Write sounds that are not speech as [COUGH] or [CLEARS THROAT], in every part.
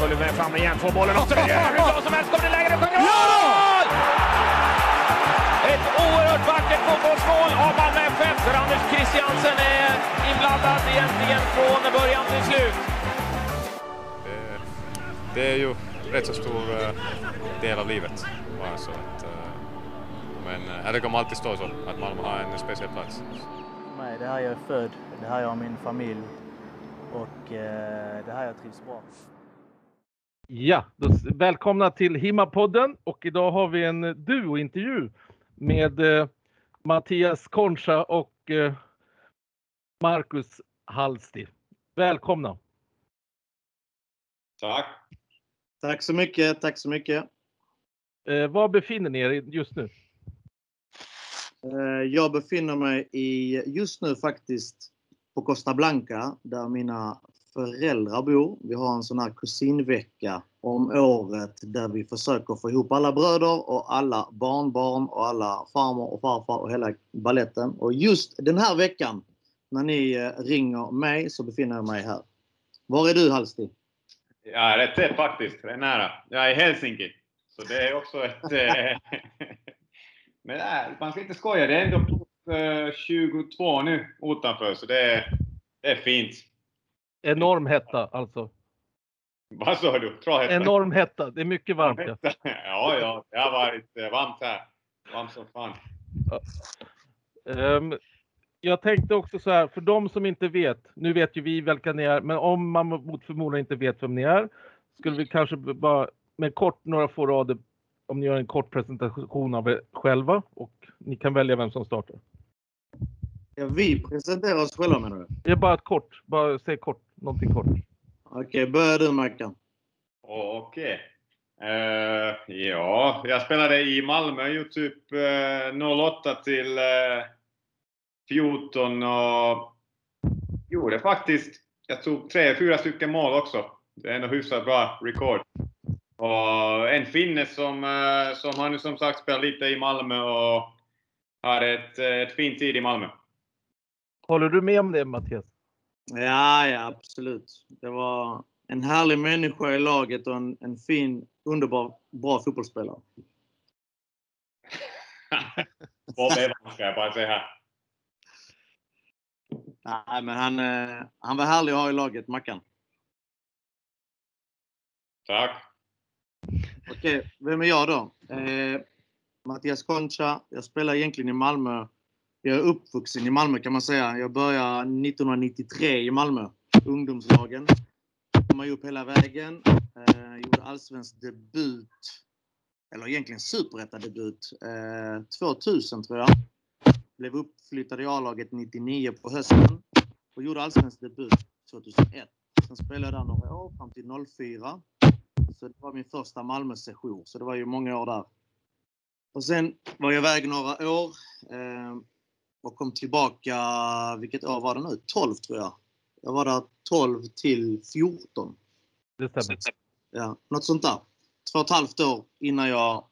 Följer med fram igen, får bollen och så hur bra som helst. Kommer det läge, det sjunger mål! Ett oerhört vackert fotbollsmål av Malmö FF där Anders Christiansen är inblandad egentligen från början till slut. Det, det är ju rätt så stor eh, del av livet. Bara så att, eh, men eh, det kommer alltid stå så att Malmö har en speciell plats. Nej, det är här jag är född, det är här jag har min familj och eh, det är här jag trivs bra. Ja, då, välkomna till Himapodden och idag har vi en duointervju med eh, Mattias Concha och eh, Marcus Hallsti. Välkomna! Tack! Tack så mycket, tack så mycket. Eh, var befinner ni er just nu? Eh, Jag befinner mig i, just nu faktiskt på Costa Blanca där mina föräldrar bor. Vi har en sån här kusinvecka om året där vi försöker få ihop alla bröder och alla barnbarn och alla farmor och farfar och hela balletten. Och just den här veckan när ni eh, ringer mig så befinner jag mig här. Var är du Halsti? Ja, rätt tätt faktiskt. Det är nära. Jag är i Helsinki. Så det är också ett... Eh, [LAUGHS] men nej, man ska inte skoja. Det är ändå eh, 22 nu utanför, så det är, det är fint. Enorm hetta alltså. Vad sa du? Trollhättan? Enorm hetta. Det är mycket varmt. Ja. [LAUGHS] Ja, ja. Det har varit varmt här. Varmt som fan. Ehm, jag tänkte också så här, för de som inte vet, nu vet ju vi vilka ni är, men om man mot förmodan inte vet vem ni är, skulle vi kanske bara med kort, några få rader, om ni gör en kort presentation av er själva och ni kan välja vem som startar. Ja, vi presenterar oss själva menar du? Det är bara ett kort, bara säg kort, någonting kort. Okej, börja du Mackan. Okej. Eh, ja, jag spelade i Malmö ju typ eh, 08 till eh, 14 och gjorde faktiskt, jag tog tre, fyra stycken mål också. Det är ändå hyfsat bra rekord. Och en finne som, som har nu som sagt spelat lite i Malmö och har ett, ett fint tid i Malmö. Håller du med om det Mattias? Ja, ja absolut. Det var en härlig människa i laget och en, en fin, underbar, bra fotbollsspelare. [LAUGHS] Bob Evans ska jag bara säga. Nej, men han, eh, han var härlig att ha i laget, Mackan. Tack. Okej, vem är jag då? Eh, Mattias Concha. Jag spelar egentligen i Malmö. Jag är uppvuxen i Malmö kan man säga. Jag började 1993 i Malmö. Ungdomslagen. Kom upp hela vägen. Eh, gjorde allsvensk debut. Eller egentligen superettadebut. Eh, 2000 tror jag. Blev uppflyttad i A-laget 99 på hösten. Och gjorde allsvensk debut 2001. Sen spelade jag där några år fram till 04. Så det var min första Malmö-session, så det var ju många år där. Och sen var jag iväg några år eh, och kom tillbaka, vilket år var det nu? 12 tror jag. Jag var där 12 till 14. Det stämmer. Ja, något sånt där. Två och ett halvt år innan jag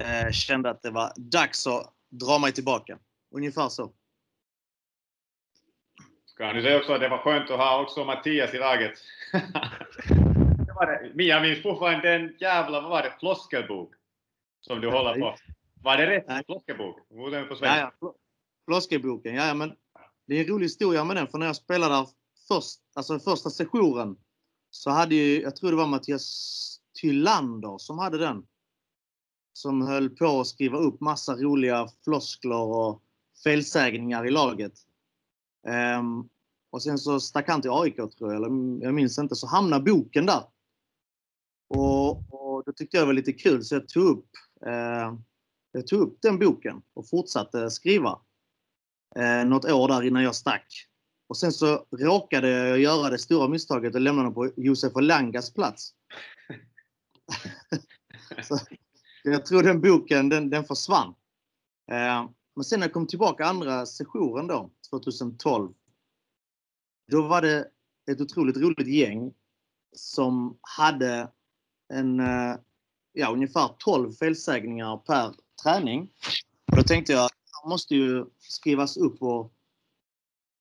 eh, kände att det var dags att dra mig tillbaka. Ungefär så. Ska du säga också att det var skönt att ha också Mattias i laget. [LAUGHS] det var det. Jag minns fortfarande den jävla, vad var det, floskelbok? Som du håller på. Var det rätt? Floskelbok? På Ja, svenska? ja. Fl- Floskelboken. Ja, ja, men det är en rolig historia med den. För när jag spelade där först, alltså första sessionen så hade ju, jag tror det var Mattias Tylander som hade den. Som höll på att skriva upp massa roliga floskler och felsägningar i laget. Um, och sen så stack han till AIK tror jag, eller jag minns inte. Så hamnade boken där. Och, och det tyckte jag var lite kul så jag tog upp, eh, jag tog upp den boken och fortsatte skriva eh, något år där innan jag stack. Och sen så råkade jag göra det stora misstaget och lämna honom på Josef Olangas plats. [LAUGHS] så, jag tror den boken, den, den försvann. Eh, men sen när jag kom tillbaka andra sessionen då, 2012, då var det ett otroligt roligt gäng som hade en, eh, ja, ungefär 12 felsägningar per träning. Och då tänkte jag, måste ju skrivas upp och,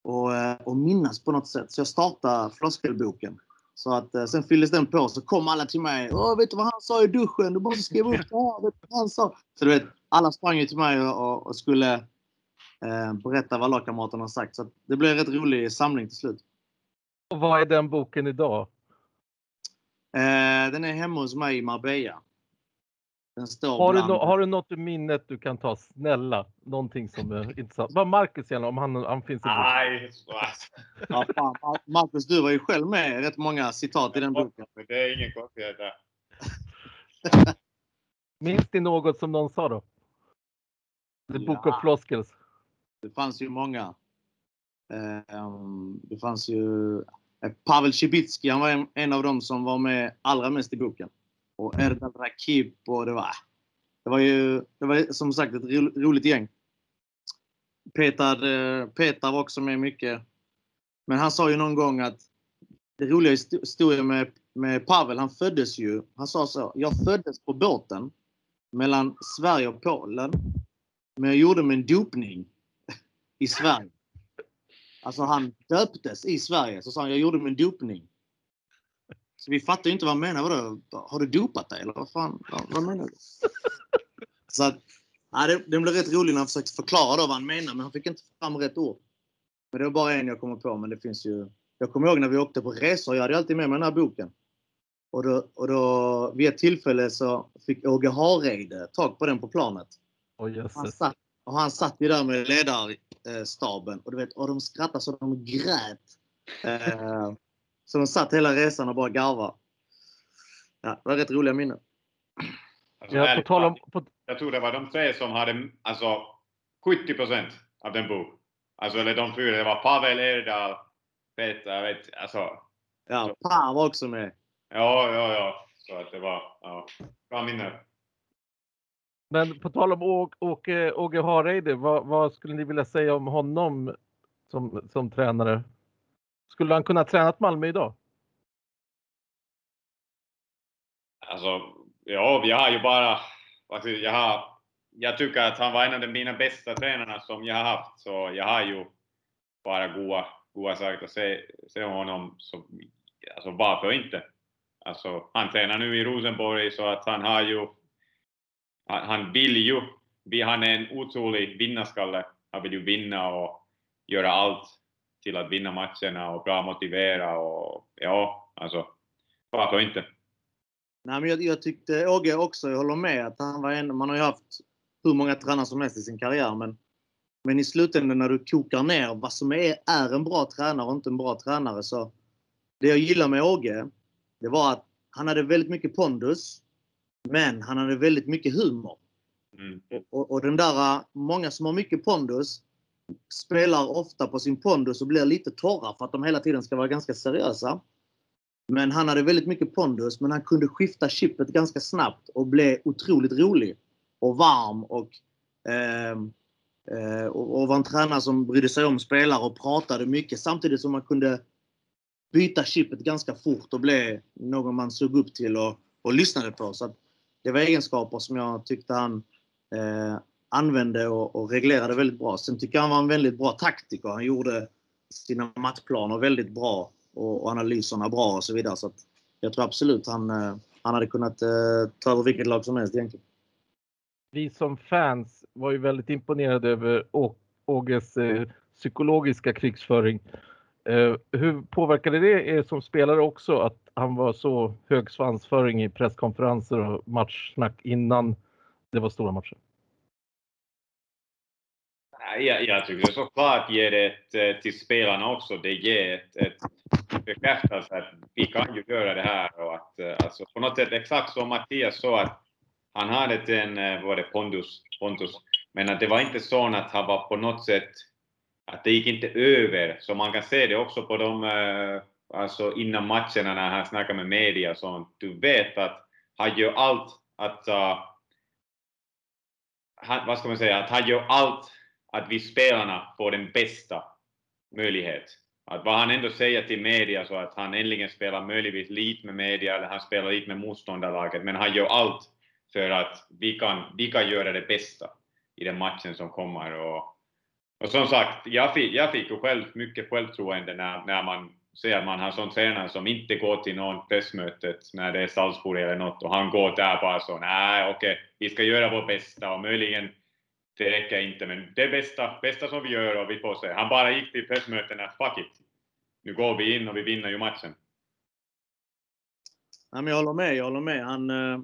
och, eh, och minnas på något sätt. Så jag startade floskelboken. Så att eh, sen fylldes den på så kom alla till mig. Åh, vet du vad han sa i duschen? Du måste skriva upp det här. Vet du vad han sa? Så du vet, alla sprang ju till mig och, och skulle eh, berätta vad lagkamraterna sagt. Så det blev en rätt rolig samling till slut. Och vad är den boken idag? Eh, den är hemma hos mig i Marbella. Den står Har du, no har du något i minnet du kan ta? Snälla, någonting som är intressant. Vad Marcus gärna om han, han finns i boken. Nej, Ja, fan, Marcus, du var ju själv med rätt många citat i den boken. det är ingen konstighet där. [LAUGHS] Minns ni något som någon sa då? The Book Ja. of Floskels. Det fanns ju många. Ehm, Det fanns ju Pavel Cibicki, han var en, en av dem som var med allra mest i boken. Och Erdal Rakip och det var... Det var ju det var som sagt ett roligt gäng. Petar, eh, Petar var också med mycket. Men han sa ju någon gång att det roliga historien med, med Pavel, han föddes ju, han sa så, jag föddes på båten mellan Sverige och Polen. Men jag gjorde min dopning i Sverige. Alltså han döptes i Sverige. Så sa han, jag gjorde min dopning. Så vi fattade ju inte vad han menade. Vadå? Har du dopat dig eller vad fan? Vad, menar du? [LAUGHS] Så att, ja, det, det blev rätt roligt när han försökte förklara då vad han menade, men han fick inte fram rätt ord. Men det var bara en jag kommer på, men det finns ju... Jag kommer ihåg när vi åkte på resor, jag hade alltid med mig den här boken. Och då, och då vid ett tillfälle så fick Åge Hareide tag på den på planet. Åh Han satt, och han satt ju där med ledarstaben och du vet, och de skrattade så de grät. [LAUGHS] Eh, så de satt hela resan och bara garvade. Ja, det var rätt roliga minnen. Alltså, Ja, på tal om, på, Jag tror det var de tre som hade alltså 70 procent av den bok. Alltså eller de fyra. Det var Pavel, Erdal, Peter, jag vet alltså. Ja, var också med. Ja, ja, ja. Så att det var, ja. Bra minne. men på tal om Åge Hareide, vad, vad skulle ni vilja säga om honom som, som tränare? Skulle han kunna träna Malmö idag? Alltså, ja, jag har ju bara, alltså, jag har, jag tycker att han var en av de mina bästa tränarna som jag har haft, så jag har ju bara goda, goda saker att säga se om honom, så, alltså varför inte? Alltså, han tränar nu i Rosenborg så att han har ju, han, han vill ju, han är en otrolig vinnarskalle, han vill ju vinna och göra allt till att vinna matcherna och bra motivera och ja, alltså varför inte? Nej, men jag, jag tyckte Åge också, jag håller med, att han var en, man har ju haft hur många tränare som helst i sin karriär, men, men i slutändan när du kokar ner vad som är, är en bra tränare och inte en bra tränare så det jag gillar med Åge, det var att han hade väldigt mycket pondus, men han hade väldigt mycket humor. Mm. Och, och den där, många som har mycket pondus spelar ofta på sin pondus och blir lite torra för att de hela tiden ska vara ganska seriösa. Men han hade väldigt mycket pondus, men han kunde skifta chippet ganska snabbt och blev otroligt rolig och varm och, ehm, eh, och, och var en tränare som brydde sig om spelare och pratade mycket samtidigt som man kunde byta chippet ganska fort och blev någon man såg upp till och, och lyssnade på. Så att det var egenskaper som jag tyckte han eh, använde och, och reglerade väldigt bra. Sen tycker jag han var en väldigt bra taktiker. Han gjorde sina matchplaner väldigt bra och, och analyserna bra och så vidare. Så att jag tror absolut han, eh, han hade kunnat eh, ta över vilket lag som helst egentligen. Vi som fans var ju väldigt imponerade över Åges eh, psykologiska krigsföring. Eh, hur påverkade det er som spelare också att han var så hög svansföring i presskonferenser och matchsnack innan det var stora matcher? Jag, jag tycker såklart ger det till spelarna också. Det ger ett, ett bekräftelse att vi kan ju göra det här och att eh, alltså på något sätt exakt som Mattias sa att han hade en, eh, var det, pondus, pondus, men att det var inte så att han var på något sätt att det gick inte över. Så man kan se det också på de, eh, alltså innan matcherna när han snackar med media och sånt. Du vet att han gör allt att, uh, han, vad ska man säga, att han gör allt att vi spelarna får den bästa möjlighet. Att vad han ändå säger till media så att han äntligen spelar möjligtvis lite med media eller han spelar lite med motståndarlaget men han gör allt för att vi kan, vi kan göra det bästa i den matchen som kommer. Och, och som sagt, jag fick, jag fick ju själv mycket självtroende när, när man ser att man har sån tränare som inte går till någon pressmötet när det är Salzburg eller något och han går där bara så nej okej, okay, vi ska göra vårt bästa och möjligen det räcker inte men det bästa, bästa som vi gör och vi får se. Han bara gick till pressmötena, fuck it. Nu går vi in och vi vinner ju matchen. Ja, men jag håller med, jag håller med. Han, eh,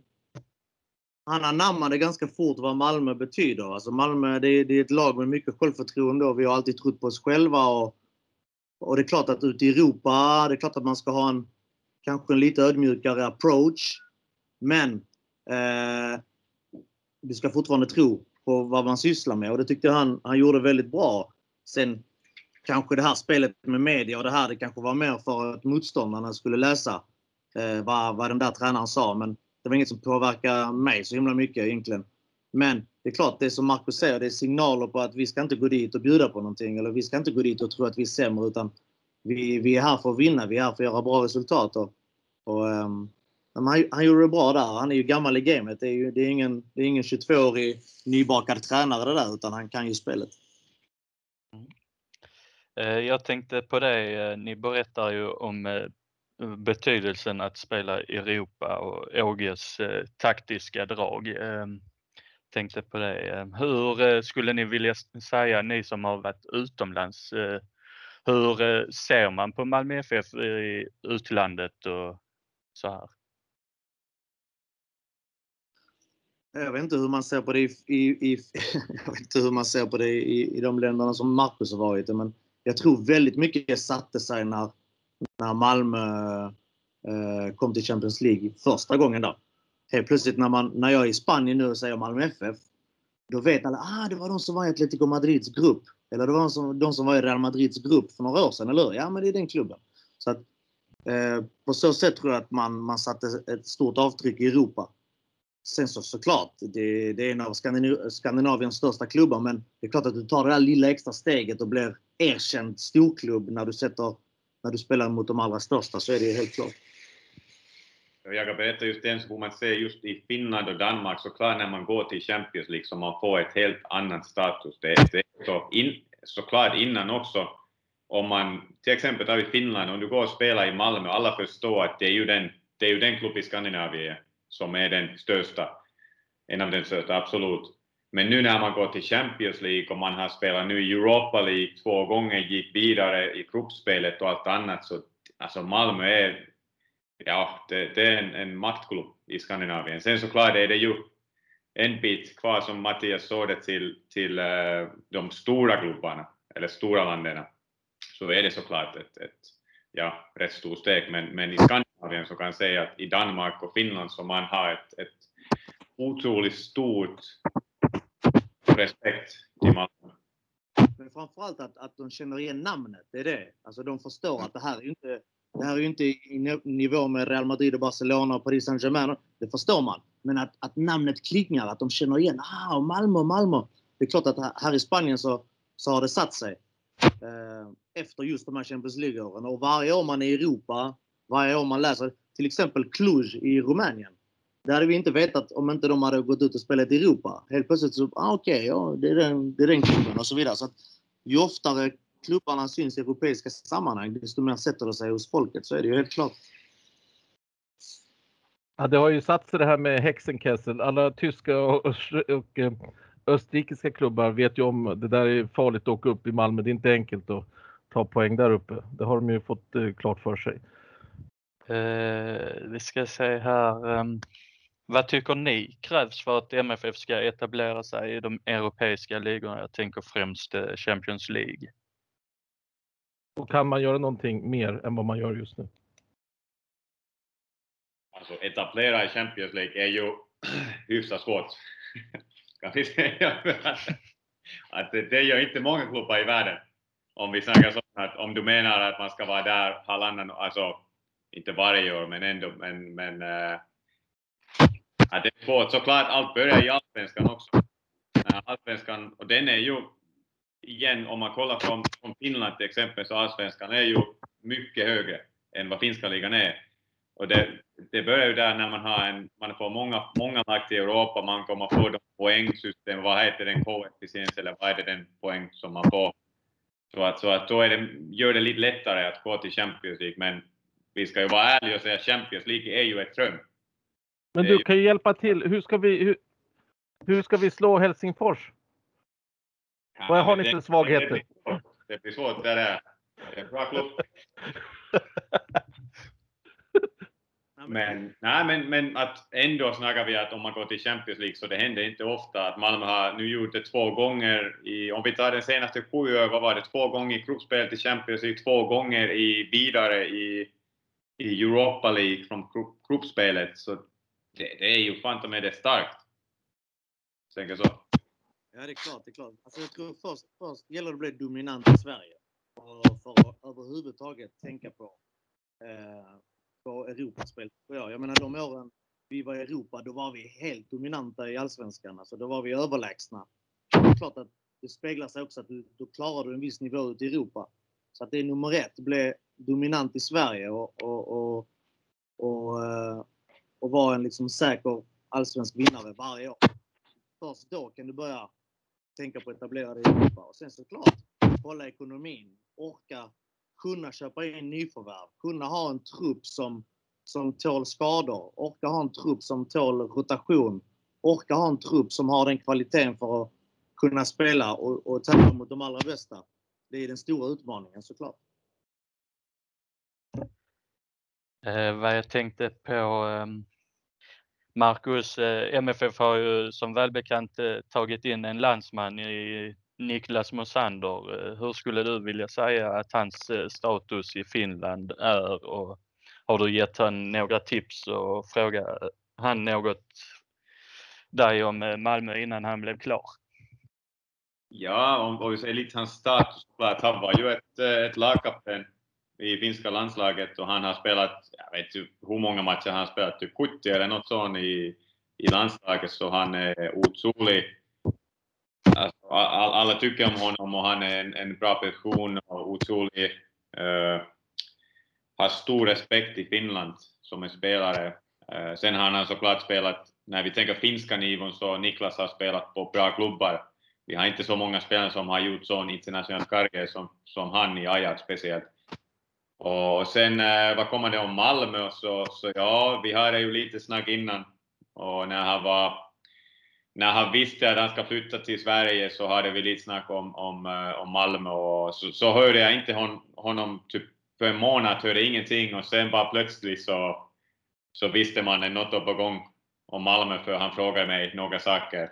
han anammade ganska fort vad Malmö betyder. Alltså Malmö det är, det är ett lag med mycket självförtroende och vi har alltid trott på oss själva. Och, och det är klart att ute i Europa, det är klart att man ska ha en kanske en lite ödmjukare approach. Men eh, du ska fortfarande tro på vad man sysslar med och det tyckte jag han, han gjorde väldigt bra. Sen kanske det här spelet med media och det här, det kanske var mer för att motståndarna skulle läsa eh, vad, vad den där tränaren sa. Men det var inget som påverkade mig så himla mycket egentligen. Men det är klart, det som Marcus säger, det är signaler på att vi ska inte gå dit och bjuda på någonting. Eller vi ska inte gå dit och tro att vi är sämre utan vi, vi är här för att vinna, vi är här för att göra bra resultat. Och, och um, han, han gjorde det bra där. Han är ju gammal i gamet. Det är, ju, det är ingen, det är ingen 22-årig nybakad tränare det där utan han kan ju spelet. Mm. Eh, jag tänkte på det, eh, ni berättar ju om eh, betydelsen att spela i Europa och Åges taktiska drag. Ehm, tänkte på det. Ehm, hur skulle ni vilja säga, ni som har varit utomlands, hur ser man på Malmö FF i utlandet och så här? Jag vet inte hur man ser på det i, i, i [LAUGHS] jag vet inte hur man ser på det i, i de länderna som Marcus har varit i, men jag tror väldigt mycket satte sig när, när Malmö eh, kom till Champions League första gången då. Helt plötsligt när, man, när jag är i Spanien nu och säger Malmö FF, då vet alla ah det var de som var i Atletico Madrids grupp. Eller det var de som, de som var i Real Madrids grupp för några år sedan, eller hur? Ja, men det är den klubben. Så att, eh, på så sätt tror jag att man, man satte ett stort avtryck i Europa. Sen så såklart, det, det är en av Skandinaviens största klubbar men det är klart att du tar det där lilla extra steget och blir erkänd storklubb när du, sätter, när du spelar mot de allra största så är det helt klart. Jag kan berätta just en sak man ser just i Finland och Danmark, så klart när man går till Champions League så man får ett helt annat status. Det, det är så in, såklart innan också, om man till exempel tar i Finland, om du går och spelar i Malmö, alla förstår att det är ju den, det är ju den klubb i Skandinavien som är den största, en av den största, absolut. Men nu när man går till Champions League och man har spelat nu i Europa League två gånger, gick vidare i gruppspelet och allt annat, så alltså Malmö är, ja, det, det är en, en maktklubb i Skandinavien. Sen såklart är det ju en bit kvar som Mattias sa det till, till uh, de stora klubbarna, eller stora länderna, så är det såklart ett, ett ja, rätt stort steg. Men, men i Skandinavien så kan jag säga att i Danmark och Finland så man har ett, ett otroligt stort respekt till Malmö. Men framförallt att, att de känner igen namnet, det är det. Alltså de förstår att det här är inte, det här är inte i nivå med Real Madrid och Barcelona och Paris Saint-Germain. Det förstår man. Men att, att namnet klingar, att de känner igen, ah, Malmö, Malmö. Det är klart att här i Spanien så, så har det satt sig. Eh, efter just de här Champions League-åren. Och varje år man är i Europa, varje år man läser, till exempel Cluj i Rumänien. Det hade vi inte vetat om inte de hade gått ut och spelat i Europa. Helt plötsligt så, ah, okej, okay, ja, det, är den, det är den klubben och så vidare. Så att ju oftare klubbarna syns i europeiska sammanhang, desto mer sätter det sig hos folket. Så är det ju helt klart. Ja, det har ju satt sig det här med Hexenkessel. Alla tyska och, och, och eh, österrikiska klubbar vet ju om det där är farligt att åka upp i Malmö. Det är inte enkelt att ta poäng där uppe. Det har de ju fått eh, klart för sig. Eh, vi ska se här. Um, vad tycker ni krävs för att MFF ska etablera sig i de europeiska ligorna? Jag tänker främst eh, Champions League. Och kan man göra någonting mer än vad man gör just nu? Alltså etablera i Champions League är ju [CLEARS THROAT] hyfsat svårt. [LAUGHS] kan vi säga. att det, det gör inte många klubbar i världen. om vi snackar så att om du menar att man ska vara där halvannan, alltså inte varje år men ändå, men, men eh, äh, att det är svårt. Såklart allt börjar i Allsvenskan också. Eh, Allsvenskan, och den är ju, igen om man kollar från, från Finland till exempel, så Allsvenskan är ju mycket högre än vad finska ligan är. Och det, det börjar ju där när man har en, man får många, många lag till Europa, man kommer få de poängsystem, vad heter den, koefficiens eller vad är det den poäng som man får? Så att, så att då är det, gör det lite lättare att gå till Champions League, men vi ska ju vara ärliga och säga Champions League är ju ett dröm. Men du kan ju hjälpa till. Hur ska vi, hur, hur ska vi slå Helsingfors? Vad har ni för svagheter? Det blir svårt, det blir svårt det är bra klubb. [LAUGHS] Men, nej, men, men att ändå snackar vi att om man går till Champions League så det händer inte ofta att Malmö har nu gjort det två gånger i, om vi tar den senaste sju år, vad var det, två gånger i gruppspel till Champions League, två gånger i vidare i, i Europa League från gruppspelet. Så det, det är ju fan med det starkt. Tänker så. Ja, det är klart. Det är klart. Alltså, jag tror först, först gäller det att bli dominant i Sverige. Och för att överhuvudtaget tänka på eh, på Europaspel. Jag, jag menar de åren vi var i Europa, då var vi helt dominanta i Allsvenskan. Alltså, då var vi överlägsna. Det är klart att det speglar sig också att du, då klarar du en viss nivå ute i Europa. Så att det är nummer ett, bli dominant i Sverige och, och, och, och, eh, och vara en liksom säker allsvensk vinnare varje år. Först då kan du börja tänka på att etablera dig i Europa. Och sen såklart, hålla ekonomin, orka kunna köpa in nyförvärv, kunna ha en trupp som, som tål skador, orka ha en trupp som tål rotation, orka ha en trupp som har den kvaliteten för att kunna spela och, och tävla mot de allra bästa. Det är den stora utmaningen såklart. Eh, vad jag tänkte på eh, Marcus, eh, MFF har ju som välbekant eh, tagit in en landsman i Niklas Mosander, eh, hur skulle du vilja säga att hans eh, status i Finland är? Och har du gett han några tips och frågat eh, han något dig om eh, Malmö innan han blev klar? Ja, om vi säger lite hans status, att han var ju ett, eh, ett lagkapten i finska landslaget och han har spelat, jag vet inte hur många matcher han har spelat, typ 70 eller något sånt i, i landslaget, så han är otrolig Alltså, alla tycker om honom och han är en, en bra person och otrolig. Uh, har stor respekt i Finland som en spelare. Uh, sen har han såklart spelat, när vi tänker finska nivån, så Niklas har spelat på bra klubbar. Vi har inte så många spelare som har gjort sån internationell karriär som, som han i Ajax speciellt. Och sen eh, vad kommer det om Malmö så, så ja, vi hade ju lite snack innan. Och när han var när han visste att han ska flytta till Sverige så hade vi lite snack om, om, eh, om Malmö. Och så, så hörde jag inte hon, honom typ för en månad, hörde ingenting. Och sen bara plötsligt så, så visste man att något var på gång om Malmö för han frågade mig några saker.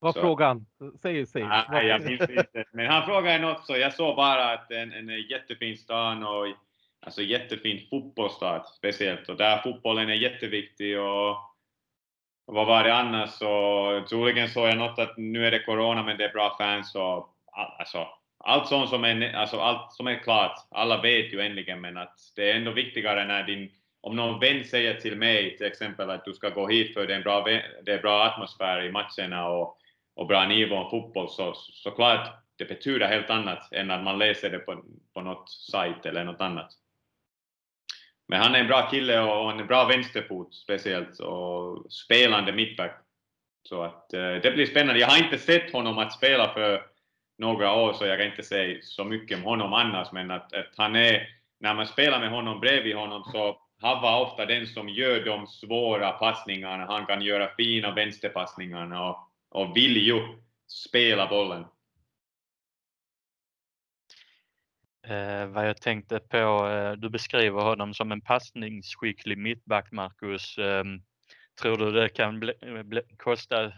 Vad frågade han? Säg, säg. Nej, jag minns inte. Men han frågade något så jag såg bara att en, en jättefin stad och alltså jättefin fotbollsstad speciellt och där fotbollen är jätteviktig och vad var det annars? Så, troligen såg jag något att nu är det corona men det är bra fans och alltså, allt sånt som är, alltså, allt som är klart. Alla vet ju äntligen men att det är ändå viktigare när din om någon vän säger till mig till exempel att du ska gå hit för det är en bra, det är bra atmosfär i matcherna och, och bra nivå på fotboll så såklart det betyder helt annat än att man läser det på, på något sajt eller något annat. Men han är en bra kille och en bra vänsterfot speciellt och spelande mittback. Så att eh, det blir spännande. Jag har inte sett honom att spela för några år så jag kan inte säga så mycket om honom annars men att, att han är, när man spelar med honom bredvid honom så han var ofta den som gör de svåra passningarna. Han kan göra fina vänsterpassningarna och, och vill ju spela bollen. Eh, vad jag tänkte på, eh, du beskriver honom som en passningsskicklig mittback Marcus. Eh, tror du det kan bli, bli, kosta,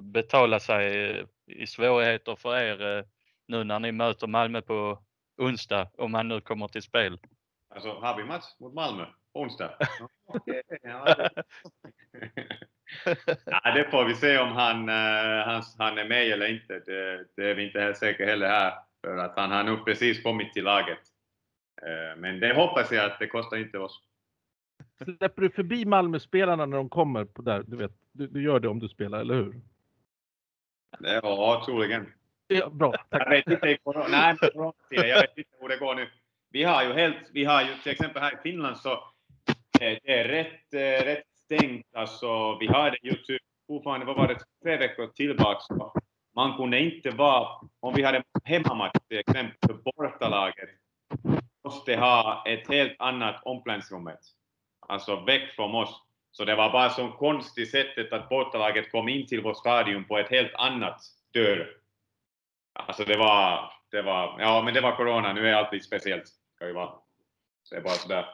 betala sig i svårigheter för er eh, nu när ni möter Malmö på onsdag, om han nu kommer till spel? Alltså, har vi match mot Malmö onsdag? [LAUGHS] [LAUGHS] [LAUGHS] ja, det får vi se om han, uh, han, han är med eller inte. Det, det är vi inte helt säkra heller här För att han har nog precis kommit till laget. Eh, Men det hoppas jag att det kostar inte oss. Släpper du förbi Malmö-spelarna när de kommer på där? Du vet, du, du gör det om du spelar, eller hur? Ja, troligen. Ja, bra, Jag tack. vet inte, nej, jag vet inte hur det går nu. Vi har ju helt, vi har ju till exempel här i Finland så eh, det är rätt, eh, rätt stängt. Alltså, vi hade ju typ fortfarande, vad var det, tre veckor tillbaks. Man kunde inte vara, om vi hade hemmamatch till exempel för bortalaget, måste ha ett helt annat omklädningsrummet. Alltså väck från oss. Så det var bara så konstigt sättet att bortalaget kom in till vår stadion på ett helt annat dörr. Alltså det var, det var, ja men det var corona, nu är allt lite speciellt. Ska ju vara. Så det är bara sådär.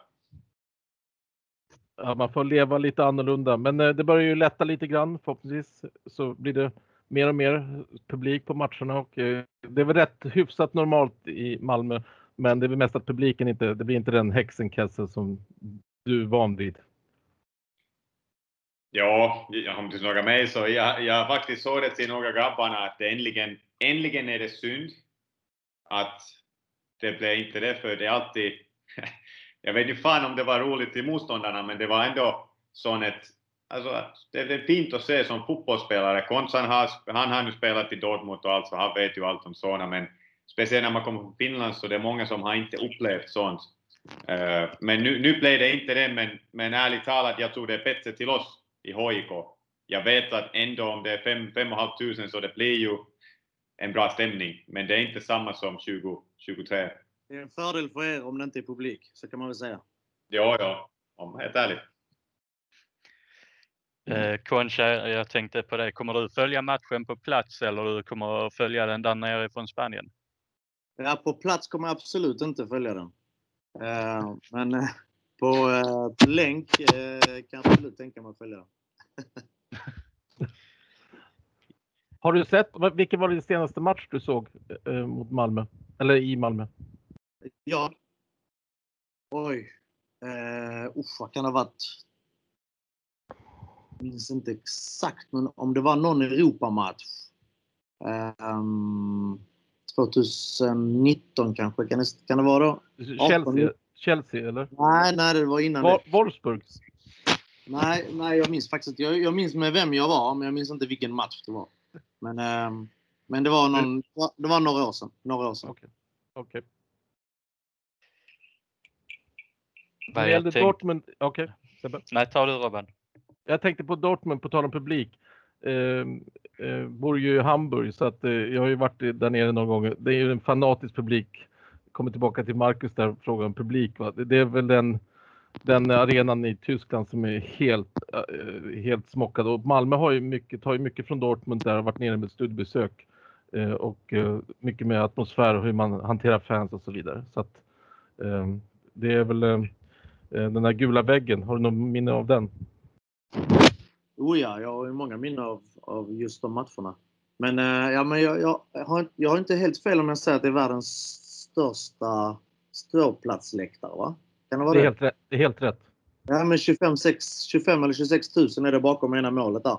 Ja, man får leva lite annorlunda, men eh, det börjar ju lätta lite grann. Förhoppningsvis så blir det mer och mer publik på matcherna och eh, det är väl rätt hyfsat normalt i Malmö. Men det är väl mest att publiken inte, det blir inte den häxenkessel som du är van vid. Ja, om du frågar mig så jag, jag faktiskt såg det till några grabbarna att det äntligen, äntligen är det synd att det blir inte det för det är alltid, [LAUGHS] jag vet inte fan om det var roligt till motståndarna men det var ändå sån ett, alltså det är fint att se som fotbollsspelare. Konsan har, han har nu spelat i Dortmund och allt så han vet ju allt om såna men speciellt när man kommer från Finland så det är många som har inte upplevt sånt. Eh, men nu, nu blev det inte det men, men ärligt talat jag tror det är bättre till oss i HIK. Jag vet att ändå om det är 5 500 så det blir ju en bra stämning. Men det är inte samma som 2023. Det är en fördel för er om det inte är publik, så kan man väl säga. Ja, ja. Om helt ärligt. Eh, Concha, jag tänkte på det. Kommer du följa matchen på plats eller du kommer att följa den där nere från Spanien? Ja, på plats kommer jag absolut inte följa den. Eh, men eh, på, eh, på länk kan jag absolut tänka mig att följa den. [LAUGHS] Har du sett, vilken var din senaste match du såg mot Malmö? Eller i Malmö? Ja. Oj. Eh, usch, vad kan det ha varit? Jag minns inte exakt, men om det var någon Europamatch. Um, 2019 kanske, kan det, kan det vara då? Chelsea, Chelsea eller? Nej, nej, det var innan det. Wolfsburg? Nej, nej, jag minns faktiskt. Jag, jag minns med vem jag var, men jag minns inte vilken match det var. Men, ehm, men det var någon, det var några år sedan. Några år sedan. Okej. Vad jag gällde tänk- Dortmund, okej. Sebbe? Nej, ta du Robban. Jag tänkte på Dortmund, på tal om publik. Eh, eh, bor ju i Hamburg så att eh, jag har ju varit där nere några gånger. Det är ju en fanatisk publik. Kommer tillbaka till Marcus där och frågar om publik. Va? Det, är väl den, den arenan i Tyskland som är helt, eh, helt smockad. Och Malmö har ju mycket, tar ju mycket från Dortmund där och varit nere med studiebesök. Eh, och eh, mycket med atmosfär och hur man hanterar fans och så vidare. Så att, eh, det är väl eh, eh, den där gula väggen. Har du något minne av den? Oh ja, jag har många minnen av, av just de matcherna. Men, eh, ja, men jag, jag, har, jag har inte helt fel om jag säger att det är världens största ståplatsläktare, va? Kan det vara Det är det? helt rätt. Det är helt rätt. Ja, men 25, 6, 25 eller 26 000 är det bakom ena målet där.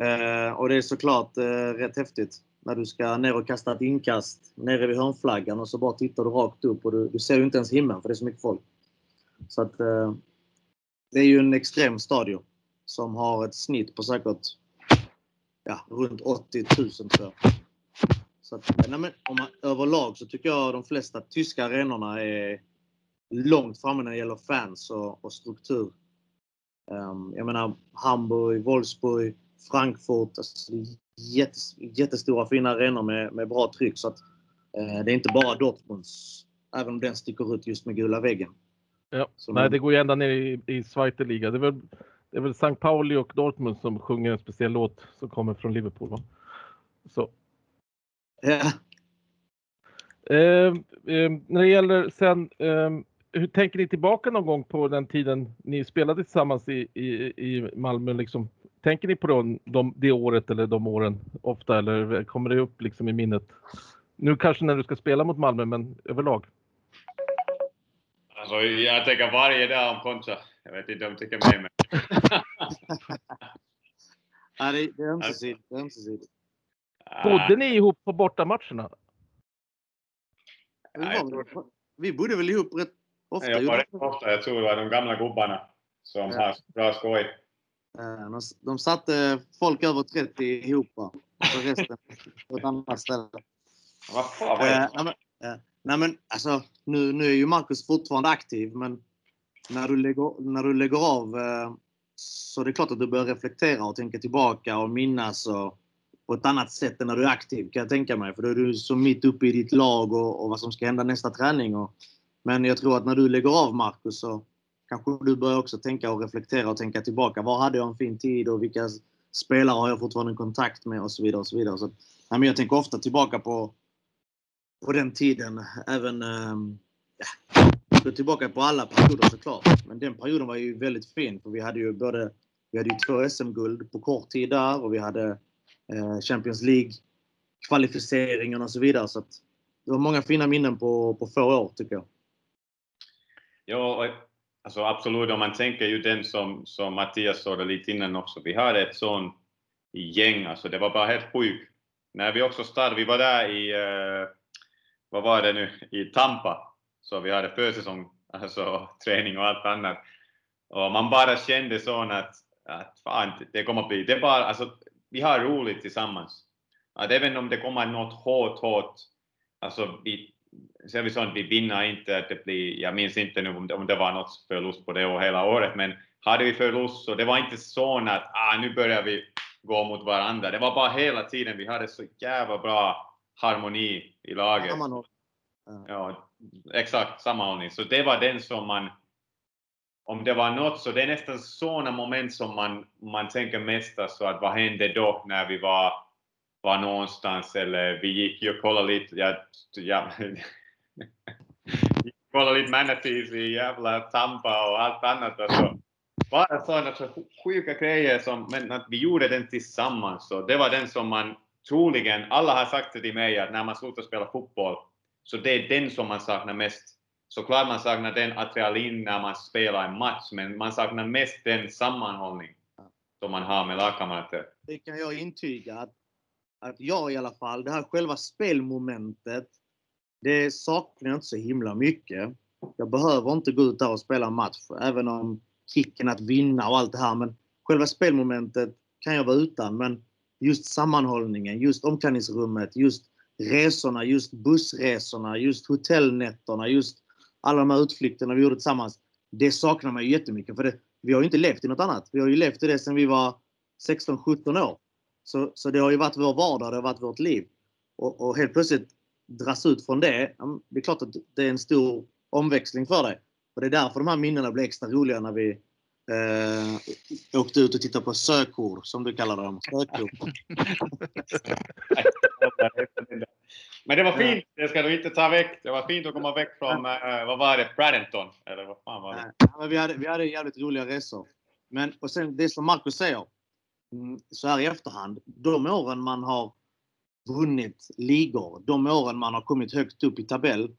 Eh, och det är såklart eh, rätt häftigt när du ska ner och kasta ett inkast nere vid hörnflaggan och så bara tittar du rakt upp och du, du ser ju inte ens himlen för det är så mycket folk. Så att eh, det är ju en extrem stadion som har ett snitt på säkert ja, runt 80 000 tror jag. Så att, nej, men, om man, överlag så tycker jag de flesta tyska arenorna är långt framme när det gäller fans och, och struktur. Um, jag menar Hamburg, Wolfsburg, Frankfurt. Alltså, jättes, jättestora fina arenor med, med bra tryck. Så att, eh, det är inte bara Dortmunds, även om den sticker ut just med gula väggen. Ja. Så Nej, det går ju ända ner i, i Zweite Liga. Det är, väl, det är väl St. Pauli och Dortmund som sjunger en speciell låt som kommer från Liverpool. Va? Så. Ja. Eh, eh, när det gäller sen, eh, hur tänker ni tillbaka någon gång på den tiden ni spelade tillsammans i, i, i Malmö? Liksom? Tänker ni på de, de, det året eller de åren ofta eller kommer det upp liksom i minnet? Nu kanske när du ska spela mot Malmö, men överlag? Alltså, jag tänker varje dag om Concha. Jag vet inte om du tycker med mig. [LAUGHS] Det, det är ömsesidigt. Det är ömsesidigt. Bodde ni ihop på bortamatcherna? Vi, Ja, jag var, tror- vi bodde väl ihop rätt ofta? Jag var rätt ofta, jag tror det var de gamla gubbarna som Ja. har bra skoj. Eh, De, de satte folk över 30 ihop. Och resten på ett annat ställe. Vad fan var Eh, det? Nej, men, alltså, nu, nu är ju Marcus fortfarande aktiv, men när du lägger, när du lägger av eh, så det är klart att du börjar reflektera och tänka tillbaka och minnas och, på ett annat sätt än när du är aktiv kan jag tänka mig. För då är du så mitt uppe i ditt lag och, och vad som ska hända nästa träning. Och, men jag tror att när du lägger av Marcus så kanske du börjar också tänka och reflektera och tänka tillbaka. Var hade jag en fin tid och vilka spelare har jag fortfarande kontakt med och så vidare. och så vidare. Så, nej, men jag tänker ofta tillbaka på, på den tiden. Även ehm, ja, gå tillbaka på alla perioder såklart. Men den perioden var ju väldigt fin för vi hade ju både vi hade ju två SM-guld på kort tid där och vi hade eh, Champions League kvalificeringen och så vidare. Så att det var många fina minnen på, på få år tycker jag. Ja, alltså absolut. Om man tänker ju den som, som Mattias sa lite innan också. Vi hade ett sånt gäng, alltså det var bara helt sjukt. När vi också startade, vi var där i, eh, vad var det nu, i Tampa. Så vi hade försäsong, alltså träning och allt annat. Och man bara kände så att, att fan, det kommer att bli, det bara, alltså vi har roligt tillsammans. Att även om det kommer något hårt, hårt, alltså vi, ser vi sånt, vi vinner inte, att det blir, jag minns inte nu om det, om det var något förlust på det och hela året, men hade vi förlust så det var inte så att ah, nu börjar vi gå mot varandra. Det var bara hela tiden, vi hade så jävla bra harmoni i laget. Sammanhåll. Ja, exakt, sammanhållning. Så det var den som man, om det var något, så det är nästan sådana moment som man, man tänker mest alltså att vad hände då när vi var, var någonstans eller vi gick ju och kollade lite, ja, ja, [LAUGHS] kollade lite manatees i jävla Tampa och allt annat. Alltså. Bara sådana så sjuka grejer som, men att vi gjorde den tillsammans. Så det var den som man troligen, alla har sagt det till mig att när man slutar spela fotboll så det är den som man saknar mest. Såklart man saknar den adrenalin när man spelar en match, men man saknar mest den sammanhållning som man har med lagkamrater. Det kan jag intyga att, att jag i alla fall, det här själva spelmomentet, det saknar jag inte så himla mycket. Jag behöver inte gå ut där och spela en match, även om kicken att vinna och allt det här. Men själva spelmomentet kan jag vara utan. Men just sammanhållningen, just omklädningsrummet, just resorna, just bussresorna, just hotellnätterna, just alla de här utflykterna vi gjorde tillsammans. Det saknar man ju jättemycket. För det, vi har ju inte levt i något annat. Vi har ju levt i det sedan vi var 16-17 år. Så, så det har ju varit vår vardag, det har varit vårt liv. Och, och helt plötsligt dras ut från det. Det är klart att det är en stor omväxling för dig. Och det är därför de här minnena blir extra roliga när vi eh, åkte ut och tittade på sökor, som du kallar dem. Sökor. [LAUGHS] Men det var fint, det ska du inte ta väck. Det var fint att komma väck från, eh, vad var det, Bradenton? Eller vad fan var det? Ja, vi, hade, vi hade jävligt roliga resor. Men, och sen det som Marcus säger, mm, så här i efterhand, de åren man har vunnit ligor, de åren man har kommit högt upp i tabell,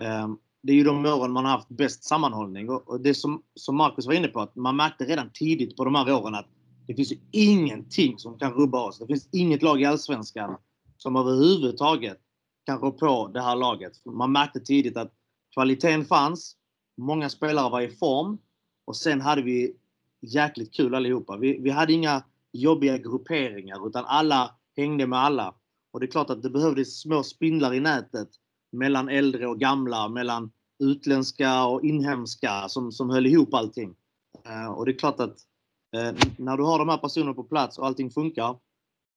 eh, det är ju de åren man har haft bäst sammanhållning. Och, det som, som Marcus var inne på, att man märkte redan tidigt på de här åren att det finns ju ingenting som kan rubba oss. Det finns inget lag i Allsvenskan som överhuvudtaget kan rå på det här laget. Man märkte tidigt att kvaliteten fanns, många spelare var i form och sen hade vi jäkligt kul allihopa. Vi, vi hade inga jobbiga grupperingar utan alla hängde med alla. Och det är klart att det behövdes små spindlar i nätet mellan äldre och gamla, mellan utländska och inhemska som, som höll ihop allting. Eh, och det är klart att eh, när du har de här personerna på plats och allting funkar,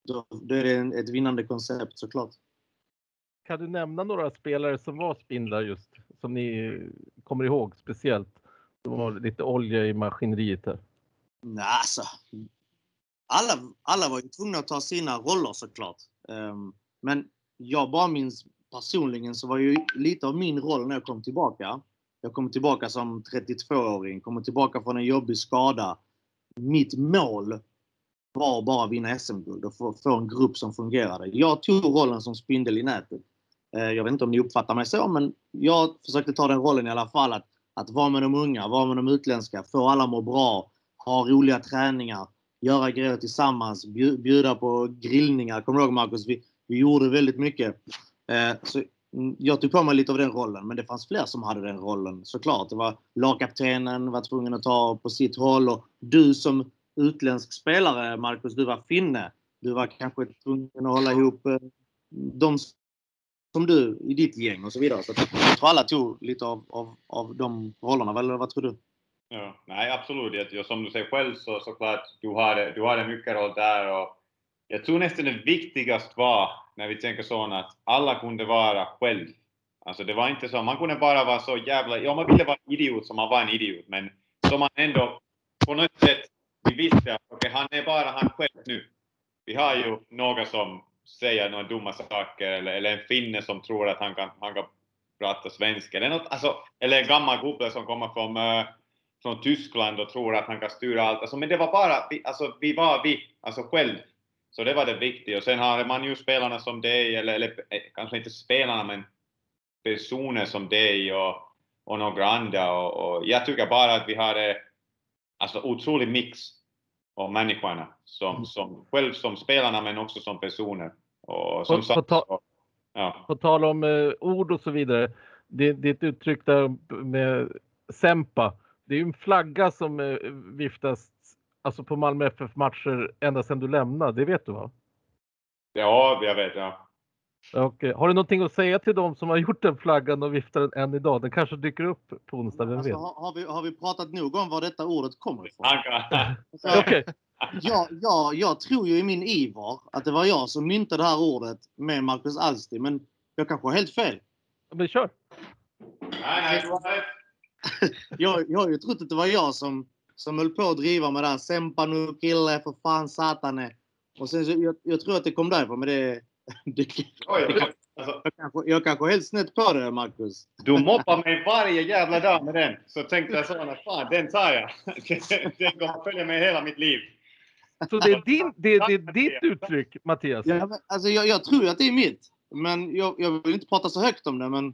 då, då är det en, ett vinnande koncept såklart. Kan du nämna några spelare som var spindlar just, som ni kommer ihåg speciellt? Som var lite olja i maskineriet här. Nej, alltså. Alla, alla var ju tvungna att ta sina roller såklart. Um, men jag bara minns personligen så var ju lite av min roll när jag kom tillbaka. Jag kom tillbaka som 32-åring, kommer tillbaka från en jobbig skada. Mitt mål var bara att vinna SM-guld och få, få en grupp som fungerade. Jag tog rollen som spindel i nätet. Eh, jag vet inte om ni uppfattar mig så, men jag försökte ta den rollen i alla fall. Att, att vara med de unga, vara med de utländska, få alla må bra, ha roliga träningar, göra grejer tillsammans, bjuda på grillningar. Kommer du ihåg Marcus? Vi, vi gjorde väldigt mycket. Eh, så mm, jag tog på mig lite av den rollen, men det fanns fler som hade den rollen såklart. Det var lagkaptenen var tvungen att ta på sitt håll och du som utländsk spelare, Marcus, du var finne. Du var kanske tvungen att hålla ihop eh, de som du i ditt gäng och så vidare. Så jag tror alla tog lite av, av, av de rollerna, eller vad tror du? Ja, nej, absolut. Jag, som du säger själv så såklart, du hade, du hade mycket roll där och jag tror nästan det viktigaste var, när vi tänker så, att alla kunde vara själv. Alltså det var inte så, man kunde bara vara så jävla, ja man ville vara idiot som man var en idiot, men som man ändå på något sätt, vi visste att okay, han är bara han själv nu. Vi har ju några som säger några dumma saker, eller, eller en finne som tror att han kan, han kan prata svenska, eller, något, alltså, eller en gammal gubbe som kommer från uh, från Tyskland och tror att han kan styra allt. Alltså, men det var bara, vi, alltså, vi var vi, alltså själv. Så det var det viktiga. Och sen har man ju spelarna som dig, eller, eller eh, kanske inte spelarna, men personer som dig och, och några andra. Och, och jag tycker bara att vi har det, alltså otrolig mix av människorna, som, mm. som, själv som spelarna men också som personer. Och som på, på, ta, ja. på tal om eh, ord och så vidare, det, det är ett uttryck där med Sempa det är ju en flagga som eh, viftas alltså på Malmö FF-matcher ända sedan du lämnade, det vet du va? Ja, jag vet ja. Okay. Har du någonting att säga till dem som har gjort den flaggan och viftar den än idag? Den kanske dyker upp på onsdag, vem alltså, vet? Har, har, vi, har vi pratat nog om var detta ordet kommer ifrån? [LAUGHS] Okej. okay. ja, ja, jag tror ju i min iver att det var jag som myntade det här ordet med Marcus Alsti, men jag kanske har helt fel. Men kör! Nej, nej, du har rätt [LAUGHS] jag, jag har ju trott att det var jag som, som höll på att driva med det här. Sempa nu kille, för fan satane. Och sen så, jag, jag tror att det kom därifrån, men det... [LAUGHS] det, oj. Alltså, jag, kanske, jag kanske helt snett på det, Marcus. Du moppar mig varje jävla dag med den. Så tänkte jag så att fan, den tar jag. [LAUGHS] Den kommer att följa mig hela mitt liv. Så det är, din, det, det är ditt uttryck, Mattias? Ja, men, alltså, jag, jag tror att det är mitt. Men jag, jag vill inte prata så högt om det, men...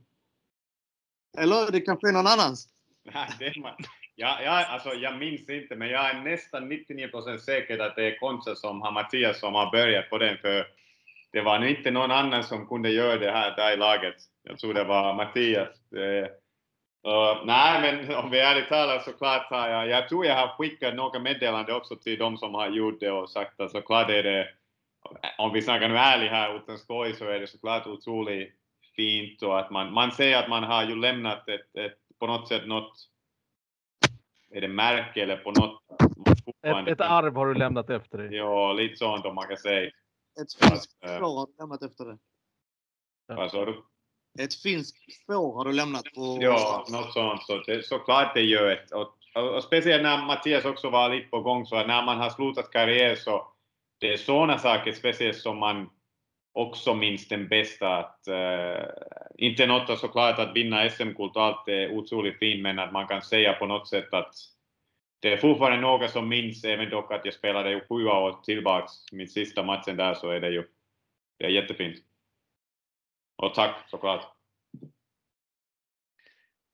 Eller det kanske är någon annans. [LAUGHS] Nej, det man, ja, ja, alltså, jag minns inte, men jag är nästan 99% säker att det är Konsa som har Mattias som har börjat på den, för det var inte någon annan som kunde göra det här där i laget. Jag tror det var Mattias. Det, uh, nej, men om vi ärligt talar så klart har jag, jag tror jag har skickat några meddelanden också till de som har gjort det och sagt att såklart är det, om vi snackar nu ärligt här utan skoj, så är det såklart otroligt fint och att man, man ser att man har ju lämnat ett, ett på något sätt något, är det märke eller på något ett, ett arv har du lämnat efter dig? Ja, lite sånt om man kan säga. Ett finskt spår har du lämnat efter dig. Vad sa du? Ett finskt spår har du lämnat på... Ja, något sånt. Så det, såklart det gör ett. Och, och, och, speciellt när Mattias också var lite på gång, så när man har slutat karriär så det är sådana saker speciellt som man också minst den bästa. Att, uh, inte något såklart att vinna SM-guld allt är otroligt fint, men att man kan säga på något sätt att det är fortfarande några som minns, även dock att jag spelade ju sju år tillbaks, min sista matchen där, så är det ju det är jättefint. Och tack såklart.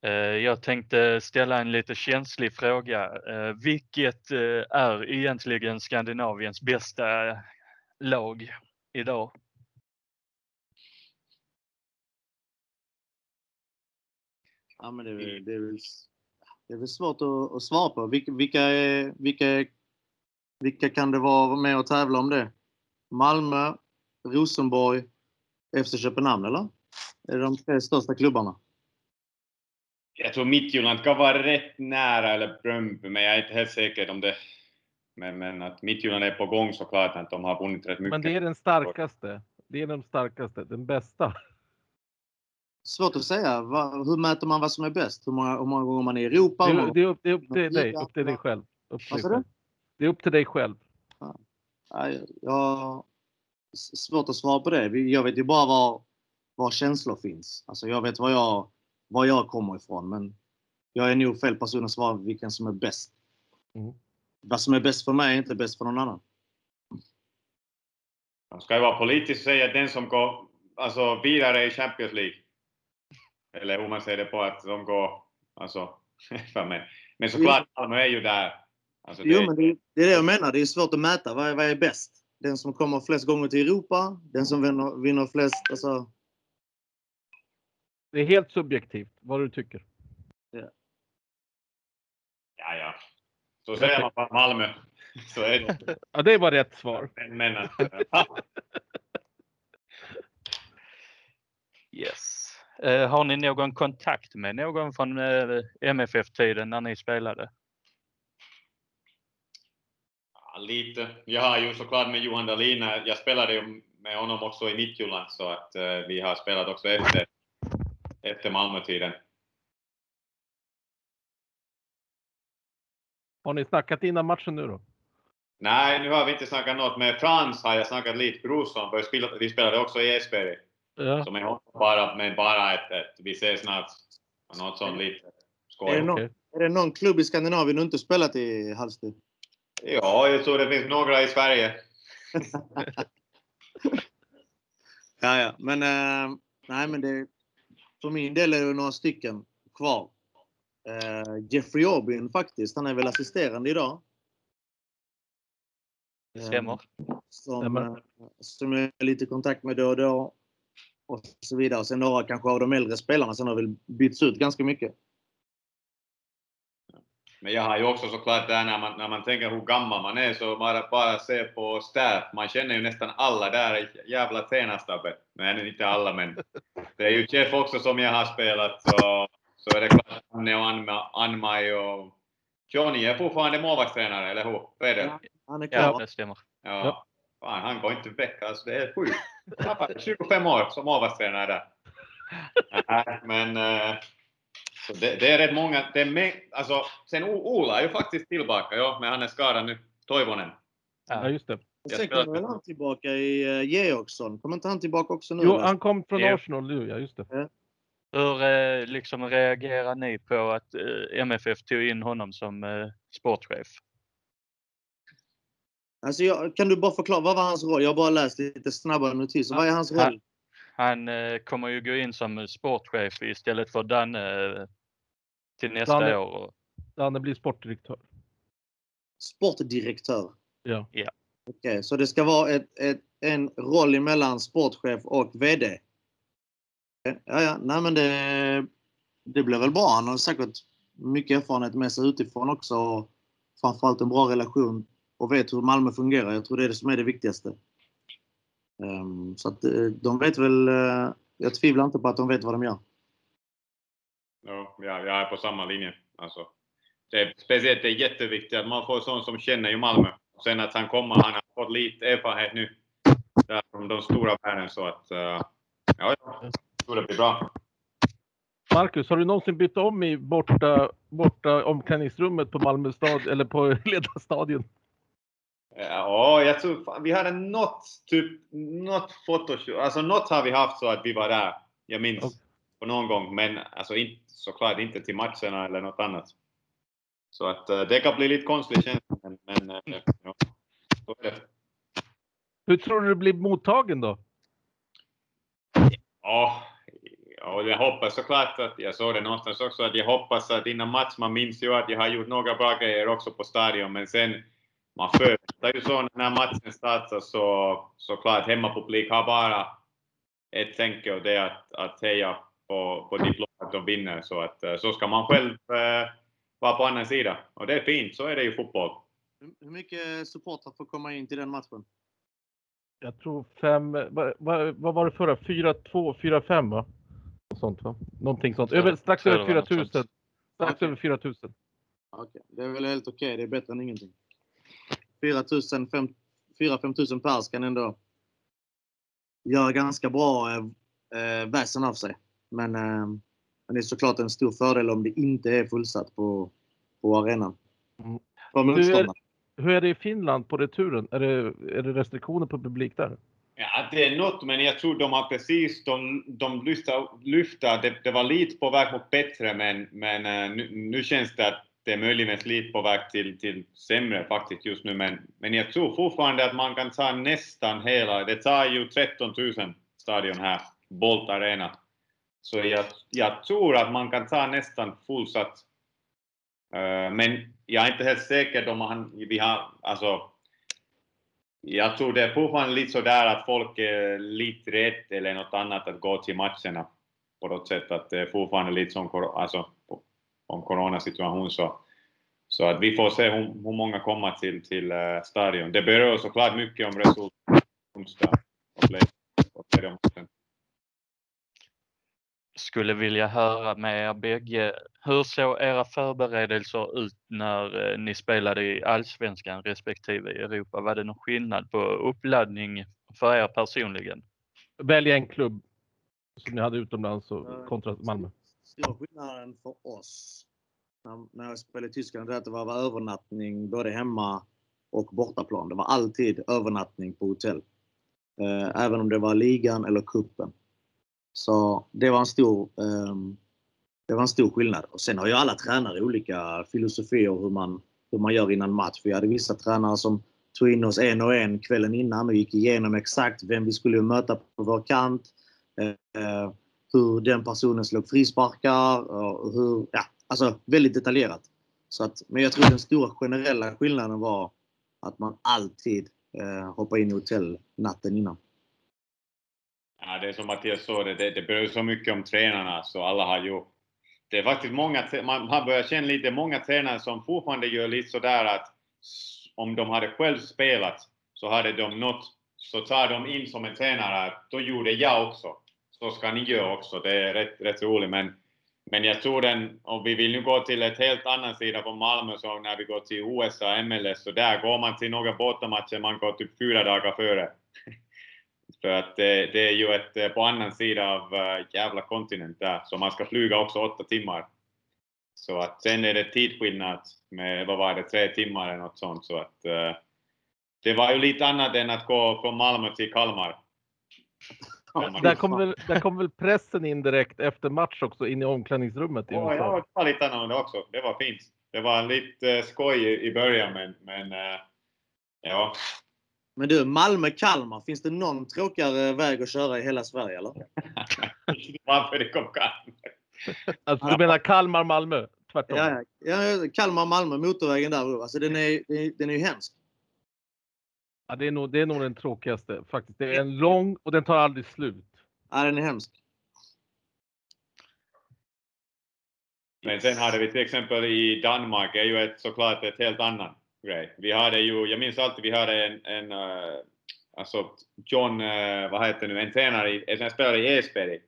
Eh, jag tänkte ställa en lite känslig fråga. Eh, vilket är egentligen Skandinaviens bästa lag idag? Ja, men det, är, det, är väl, det är väl svårt att, att svara på. Vilka, vilka, är, vilka, vilka kan det vara med och tävla om det? Malmö, Rosenborg, FC Köpenhamn, eller? Är det de tre största klubbarna? Jag tror Midtjylland kan vara rätt nära, eller Bröndby, men jag är inte helt säker om det. Men, men att Midtjylland är på gång såklart, att de har vunnit rätt mycket. Men det är den starkaste. Det är den starkaste, den bästa. Svårt att säga. hur mäter man vad som är bäst? Hur många, hur många gånger man är i Europa? Det, det, är, upp, det är upp till dig, upp till dig själv. Upp till dig själv. Det är upp till dig själv. Ja, jag svårt att svara på det. Jag vet ju bara var, var känslor finns. Alltså jag vet var jag, var jag kommer ifrån, men jag är nog fel person att svara vilken som är bäst. Mm. Vad som är bäst för mig är inte bäst för någon annan. Man ska ju vara politiskt säga att den som går alltså, vidare i Champions League eller hur man ser det på att de går, alltså, mig. Men såklart, Malmö är ju där. Alltså, det... Jo, men det, det, är det jag menar. Det är svårt att mäta. Vad är, vad är bäst? Den som kommer flest gånger till Europa? Den som vinner, vinner flest? Alltså... Det är helt subjektivt vad du tycker. Ja, ja. Så säger man bara Malmö. [LAUGHS] Så är det. Ja, det var rätt svar. Men, men [LAUGHS] Yes. Eh, har ni någon kontakt med någon från eh, MFF-tiden när ni spelade? Ja, lite. Jag har ju såklart med Johan Dahlin, jag spelade ju med honom också i Midtjylland så att eh, vi har spelat också efter, efter Malmötiden. Har ni snackat innan matchen nu då? Nej, nu har vi inte snackat något. Med Frans har jag snackat lite. Brorsson, vi spelade också i Esberg. Ja. Som är bara, men bara ett, ett vi ses snart. Något sånt lite Är det, skoj. någon, är det någon klubb i Skandinavien du inte spelat i, Hallsby? Ja, jag tror det finns några i Sverige. [LAUGHS] Ja, ja. Men, eh, nej, men det, för min del är det några stycken kvar. Eh, Jeffrey Aubin faktiskt, han är väl assisterande idag. Eh, Stämmer. Som, eh, som jag är lite i kontakt med då och då. Och så vidare. Och sen några kanske av de äldre spelarna som har väl bytts ut ganska mycket. Men jag har ju också såklart där när man, när man tänker hur gammal man är så bara, bara se på staff. Man känner ju nästan alla där i jävla tränarstabbet. Men inte alla men. Det är ju Jeff också som jag har spelat så, så är det klart Anne och Anma, Anmaj och Johnny är fortfarande målvaktstränare, eller hur? Peder? Han är kvar. Ja, det stämmer. Ja. Ja. Fan, han går inte väck alltså. Det är sjukt. Han var 25 år som målvaktstränare där. Nej, men eh, så det, det är rätt många. Det är med, alltså, sen Ola är ju faktiskt tillbaka, ja, men han är skadad nu. Toivonen. Ja, just det. Och sen kommer väl han tillbaka i uh, Georgsson. Kommer inte han tillbaka också nu? Jo, eller? han kom från Ja. Arsenal nu, ja just det. Hur eh, liksom reagerar ni på att eh, MFF tog in honom som eh, sportchef? Alltså, jag, kan du bara förklara, vad var hans roll? Jag har bara läst lite snabba notiser. Vad är hans Han- roll? Han eh, kommer ju gå in som sportchef istället för Danne eh, till nästa Danne- år. Danne blir sportdirektör. Sportdirektör? Ja. Ja. Okej, så det ska vara ett, ett, en roll emellan sportchef och VD? Ja, ja, nej men det, det blir väl bra. Han har säkert mycket erfarenhet med sig utifrån också. Och framförallt en bra relation och vet hur Malmö fungerar. Jag tror det är det som är det viktigaste. Ehm, så att eh, de vet väl... eh, jag tvivlar inte på att de vet vad de gör. Ja, jag, är på samma linje. Alltså, det är, speciellt det är jätteviktigt att man får sån som känner ju Malmö. Sen att han kommer, han har fått lite erfarenhet nu. Där från de stora världen så att... eh, ja, ja. Jag tror det blir bra. Marcus, har du någonsin bytt om i borta, borta omklädningsrummet på Malmö stad eller på [LAUGHS] Ledarstadion? Ja, jag tror fan, vi hade något, typ, något fotoshoot, alltså något har vi haft så att vi var där. Jag minns Okej. på någon gång, men alltså inte, såklart inte till matcherna eller något annat. Så att eh, det kan bli lite konstigt känsla, men, men eh, ja, så är det. Hur tror du det blir mottagen då? Ja, ja, jag hoppas såklart att, jag såg det någonstans också, att jag hoppas att innan match, man minns ju att jag har gjort några bra grejer också på stadion, men sen man förväntar ju så när matchen startar så såklart hemmapublik har bara ett tänke och det är att, att heja på, på ditt lag att de vinner. Så att eh, så ska man själv eh, vara på andra sidan. Och det är fint, så är det ju fotboll. Hur- mycket supportrar får komma in till den matchen? Jag tror fem, vad, vad, vad var det förra? 4-2, 4-5 va? Och sånt va? Någonting sånt. Över, strax över det var något 4 000. sånt. Strax Okej. över 4 000. Okej, Det är väl helt okej. Det är bättre än ingenting. 4 5 tusen pers kan ändå göra ganska bra eh, väsen av sig. Men, eh, men det är såklart en stor fördel om det inte är fullsatt på, på arenan. Mm. Du är-. Hur är det i Finland på returen? Är det, är det restriktioner på publik där? Ja, det är något, men jag tror de har precis, de, de lyfta, lyfta det, det var lite på väg mot bättre, men, men eh, nu, nu känns det att det är möjligen lite på väg till, till sämre faktiskt just nu, men, men jag tror fortfarande att man kan ta nästan hela, det tar ju 13 000 stadion här, Bolt Arena. Så jag, jag tror att man kan ta nästan fullsatt. Uh, men jag är inte helt säker om man, vi har, alltså jag tror det är fortfarande lite sådär att folk är lite rädda eller något annat att gå till matcherna. på något sätt att det är fortfarande lite som alltså, om coronasituation så, så att vi får se hur, hur många kommer till, till eh, stadion. Det beror såklart mycket om resultat onsdag och play- och play-matchen. Skulle vilja höra med er bägge. Hur såg era förberedelser ut när eh, ni spelade i Allsvenskan respektive i Europa? Var det någon skillnad på uppladdning för er personligen? Välj en klubb som ni hade utomlands och kontra Malmö stor skillnaden för oss när, jag spelade i Tyskland var att det var, övernattning både hemma och bortaplan. Det var alltid övernattning på hotell. Eh, även om det var ligan eller kuppen. Så det var en stor, ehm, det var en stor skillnad. Och sen har ju alla tränare olika filosofier hur man, hur man gör innan match. Vi hade vissa tränare som tog in oss en och en kvällen innan och gick igenom exakt vem vi skulle möta på vår kant. Eh, hur den personen slog frisparkar och hur, ja, alltså väldigt detaljerat. Så att, men jag tror den stora generella skillnaden var att man alltid eh, hoppar in i hotell natten innan. Ja, det är som Mattias sa, det, det, det beror så mycket om tränarna så alla har ju... Det är faktiskt många, man, man börjar känna lite, många tränare som fortfarande gör lite sådär att om de hade själv spelat så hade de nått, så tar de in som en tränare då gjorde jag också. Så ska ni göra också. Det är rätt, rätt roligt men men jag tror den, om vi vill nu gå till ett helt annan sida på Malmö, så när vi går till USA, MLS, så där går man till några bortamatcher, man går typ fyra dagar före. [LAUGHS] För att det, det är ju ett, eh, på annan sida av eh, jävla kontinent där, så man ska flyga också åtta timmar. Så att sen är det tidsskillnad med, vad var det, tre timmar eller något sånt. Så att det var ju lite annat än att gå från Malmö till Kalmar. Där kom, väl, där kom väl pressen in direkt efter match också in i omklädningsrummet i Ja, USA. ja, det var lite annorlunda också. Det var fint. Det var lite eh, skoj i, början, men, men eh, ja. Men du, Malmö-Kalmar, finns det någon tråkigare väg att köra i hela Sverige eller? [LAUGHS] Varför det kom Kalmar? Alltså, du menar Kalmar-Malmö? Tvärtom. Ja, ja. ja Kalmar-Malmö, motorvägen där. Alltså, den, är, den är ju hemsk. Ja, det, är nog, det är nog den tråkigaste faktiskt. Det är en lång och den tar aldrig slut. Ja, den är hemsk. Men sen hade vi till exempel i Danmark, är ju ett, såklart ett helt annan grej. Vi hade ju, jag minns alltid vi hade en, en uh, alltså John, uh, vad heter nu, en tränare, i- en spelare i Esberg.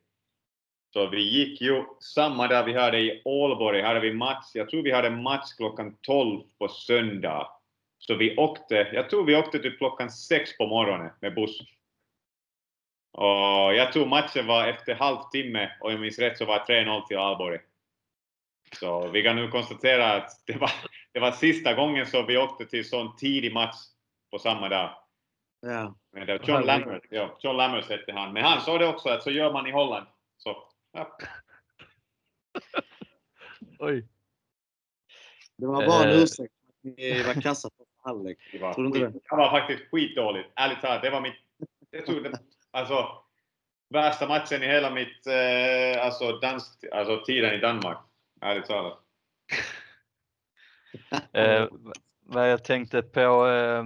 Så vi gick ju samma dag vi hade i Ålborg, hade vi match, jag tror vi hade match klockan 12 på söndag. Så vi åkte, jag tror vi åkte typ klockan 6 på morgonen med buss. Och jag tror matchen var efter halvtimme och jag minns rätt så var det 3-0 till Alborg. Så vi kan nu konstatera att det var, det var sista gången som vi åkte till sån tidig match på samma dag. Ja. Men det var John Lammers, ja, John Lammers hette han. Men han sa det också att så gör man i Holland. Så, ja. Oj. Det var bara en Eh. ursäkt att ni var kassa på halvlek. Det var, Tror skit, det? det var faktiskt skitdåligt. Ärligt talat, det var mitt... Jag tror det, alltså, värsta matchen i hela mitt... Eh, alltså, dans, alltså tiden i Danmark. Ärligt talat. [LAUGHS] Eh, vad jag tänkte på, eh,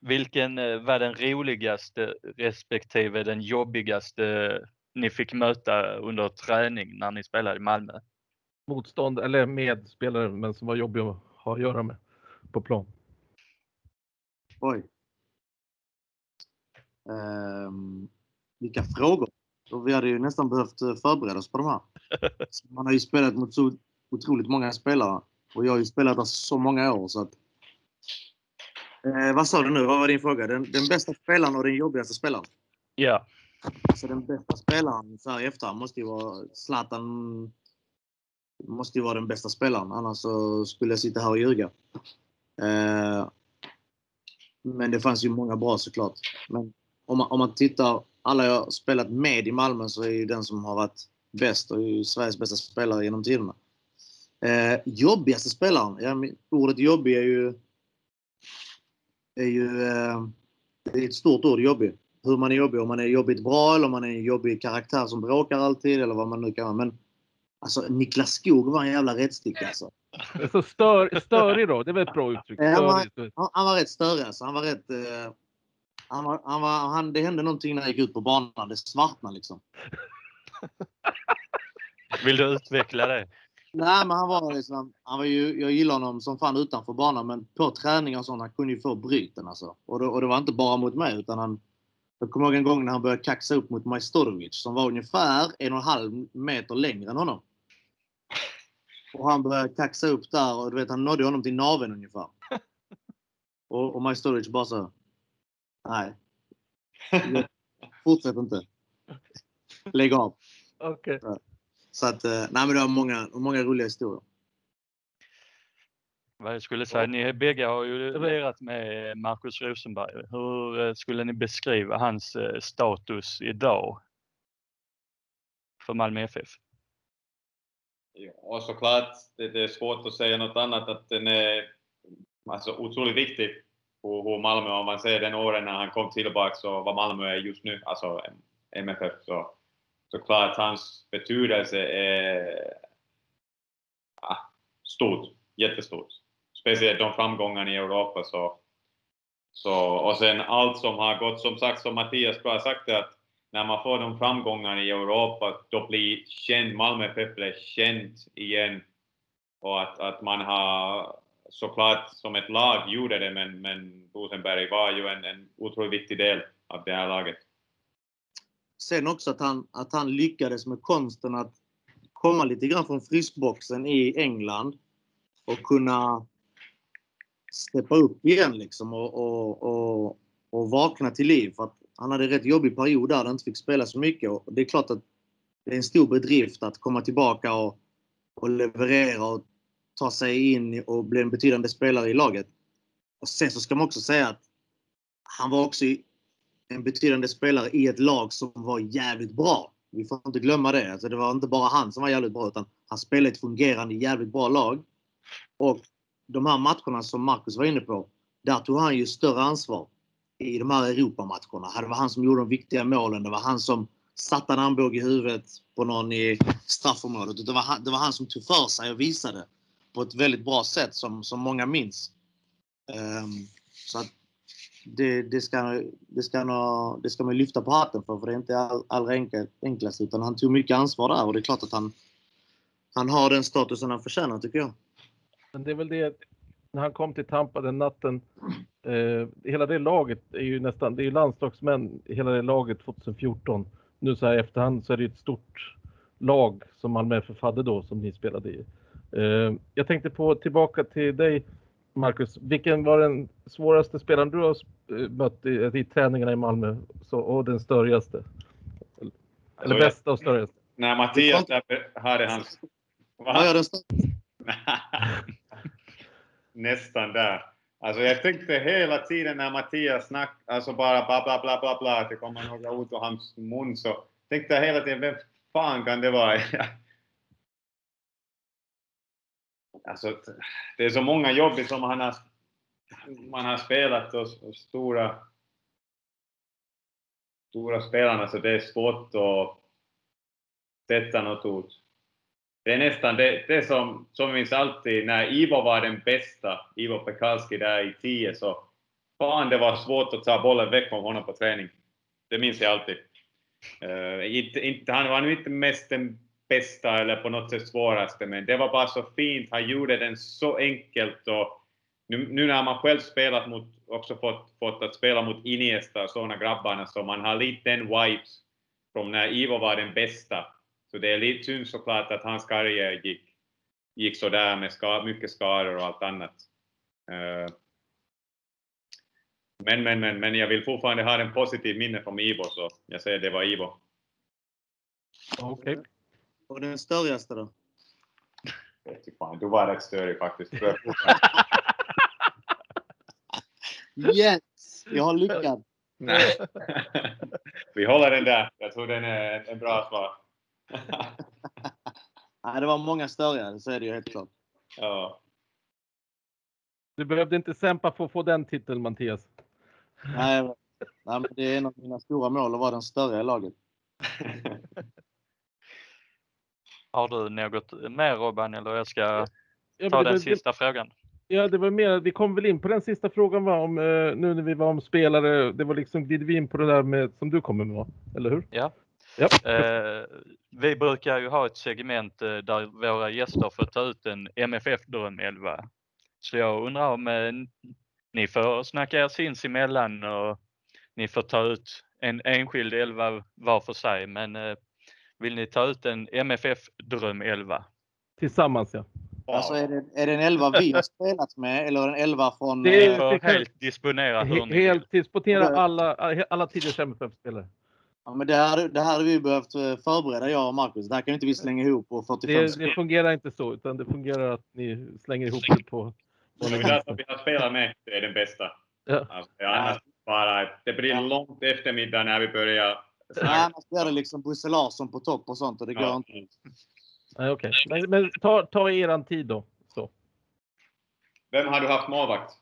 vilken var den roligaste respektive den jobbigaste ni fick möta under träning när ni spelade i Malmö? Motstånd eller medspelare, men som var jobbig att ha att göra med på plan. Oj. Ehm, vilka frågor? Och vi hade ju nästan behövt eh, förbereda oss på de här. [LAUGHS] Man har ju spelat mot så otroligt många spelare. Och jag har ju spelat där så många år så att... Eh, vad sa du nu? Vad var din fråga? Den, den bästa spelaren och den jobbigaste spelaren? Ja. Så den bästa spelaren så här i efterhand måste ju vara Zlatan. Måste ju vara den bästa spelaren, annars så skulle jag sitta här och ljuga. Eh, men det fanns ju många bra såklart. Men om man, om man tittar, alla jag har spelat med i Malmö så är ju den som har varit bäst och är ju Sveriges bästa spelare genom tiderna. Eh, jobbigaste spelaren? Ja, ordet jobbig är ju... Är ju eh, det är ett stort ord, jobbig. Hur man är jobbig. Om man är jobbigt bra eller om man är en jobbig karaktär som bråkar alltid eller vad man nu kan vara. Men alltså Niklas Skog var en jävla rättsstick alltså. Så stör, störig då, det är väl ett bra uttryck? Han var, han var rätt störig alltså. Han var rätt... Eh, han var, han var, han, det hände någonting när jag gick ut på banan. Det svartnade liksom. [LAUGHS] Vill du utveckla det? Nej, men han var liksom, han var ju, jag gillar honom som fan utanför banan, men på träningar och sånt, han kunde ju få bryten alltså. Och det, och det var inte bara mot mig, utan han, jag kommer ihåg en gång när han började kaxa upp mot Majstorovic som var ungefär en och en halv meter längre än honom. Och han började kaxa upp där och du vet, han nådde honom till naveln ungefär. [LAUGHS] Och, och Majstorovic bara så. Nej. [LAUGHS] Fortsätt inte. Lägg av. Okej. Så att, eh, nej men det var många, många roliga historier. Vad jag skulle säga, ni bägge har ju lirat med Markus Rosenberg. Hur eh, skulle ni beskriva hans eh, status idag? För Malmö FF? Ja, såklart. Det, det är svårt att säga något annat. Att den är alltså, otroligt viktig hur, hur Malmö, om man ser den åren när han kom tillbaka så vad Malmö är just nu, alltså MFF, så såklart hans betydelse är ja, stort, jättestort. Speciellt de framgångarna i Europa så, så och sen allt som har gått, som sagt som Mattias bra sagt att när man får de framgångarna i Europa då blir känd, Malmö FF blir känt igen och att, att man har såklart som ett lag gjorde det men, men Rosenberg var ju en, en otroligt viktig del av det här laget. Sen också att han, att han lyckades med konsten att komma lite grann från friskboxen i England och kunna steppa upp igen liksom och, och, och, och vakna till liv. För att han hade en rätt jobbig period där han inte fick spela så mycket. Och det är klart att det är en stor bedrift att komma tillbaka och, och leverera och ta sig in och bli en betydande spelare i laget. Och sen så ska man också säga att han var också en betydande spelare i ett lag som var jävligt bra. Vi får inte glömma det. Alltså det var inte bara han som var jävligt bra utan han spelade ett fungerande jävligt bra lag. Och de här matcherna som Marcus var inne på, där tog han ju större ansvar i de här Europamatcherna. Det var han som gjorde de viktiga målen. Det var han som satte en armbåge i huvudet på någon i straffområdet. Det var, han, det var han som tog för sig och visade på ett väldigt bra sätt som, som många minns. Um, så att det, det, ska, det, ska nå, det ska man lyfta på hatten för, för det är inte all, allra enkel, enklast. Utan han tog mycket ansvar där och det är klart att han, han har den statusen han förtjänar tycker jag. Men det är väl det, när han kom till Tampa den natten, eh, hela det laget är ju nästan, det är ju landslagsmän, hela det laget 2014. Nu så här i efterhand så är det ett stort lag som Malmö FF hade då som ni spelade i. Eh, jag tänkte på, tillbaka till dig Marcus, vilken var den svåraste spelaren du har eh, mött i, i träningarna i Malmö så, och den störigaste? Eller Alltså, bästa och störigaste? När Mattias där hade hans... Ja, ja, den [LAUGHS] Nästan där. Alltså jag tänkte hela tiden när Mattias snackade, alltså bara bla bla bla bla bla, att det kommer några ord ur hans mun så tänkte jag hela tiden, vem fan kan det vara? [LAUGHS] alltså, det är så många jobb som han har, man har spelat och, och stora stora spelarna så det är svårt att sätta något ord. Det är nästan det, det som, som minns alltid när Ivo var den bästa, Ivo Pekalski där i 10 så fan det var svårt att ta bollen väck från honom på träning. Det minns jag alltid. Uh, inte, inte, han var nu inte mest den bästa eller på något sätt svåraste, men det var bara så fint. Han gjorde den så enkelt och nu, nu när man själv spelat mot, också fått, fått att spela mot Iniesta och sådana grabbarna, så man har lite den vibes från när Ivo var den bästa. Så det är lite synd såklart att hans karriär gick, gick sådär med ska, mycket skador och allt annat. Uh, men, men, men, men jag vill fortfarande ha en positiv minne från Ivo, så jag säger det var Ivo. Okej. Okay. Och den störigaste då? Fan, du var rätt störig faktiskt. [LAUGHS] yes! Jag har lyckats. [LAUGHS] Vi håller den där. Jag tror den är en bra svar. [LAUGHS] Nej, det var många störiga, så är det ju helt klart. Ja. Du behövde inte sämpa för att få den titeln Mattias. Nej, nej men det är en av mina stora mål att vara den större i laget. [LAUGHS] Har du något mer Robban eller jag ska Ja, ta men den det sista frågan? Ja, det var mer, vi kom väl in på den sista frågan va, om, eh, nu när vi var om spelare, det var liksom, gled vi in på det där med, som du kommer med va? Eller hur? Ja. Japp. Eh, vi brukar ju ha ett segment eh, där våra gäster får ta ut en MFF-drömelva. Så jag undrar om eh, ni får snacka er sinsemellan och ni får ta ut en enskild elva var för sig. Men eh, vill ni ta ut en MFF-drömelva? Tillsammans ja. Alltså är det, är det en elva vi har spelat med eller en elva från... Det är- eh, helt disponera hur ni. Helt disponera alla, alla tidigare MFF-spelare. Ja, men det här, det här hade vi behövt eh, förbereda, jag och Marcus. Det här kan ju inte vi slänga ihop på 45 Det, sekunder. det fungerar inte så, utan det fungerar att ni slänger ihop det på... på det där som lista. vi har spelat med, det är den bästa. Ja. Alltså, det är annars bara, det blir långt eftermiddag när vi börjar Nej, annars blir det liksom Bosse Larsson på topp och sånt och det går Ja. inte. Nej, okej. Men, men ta, ta eran tid då. Så. Vem har du haft målvakt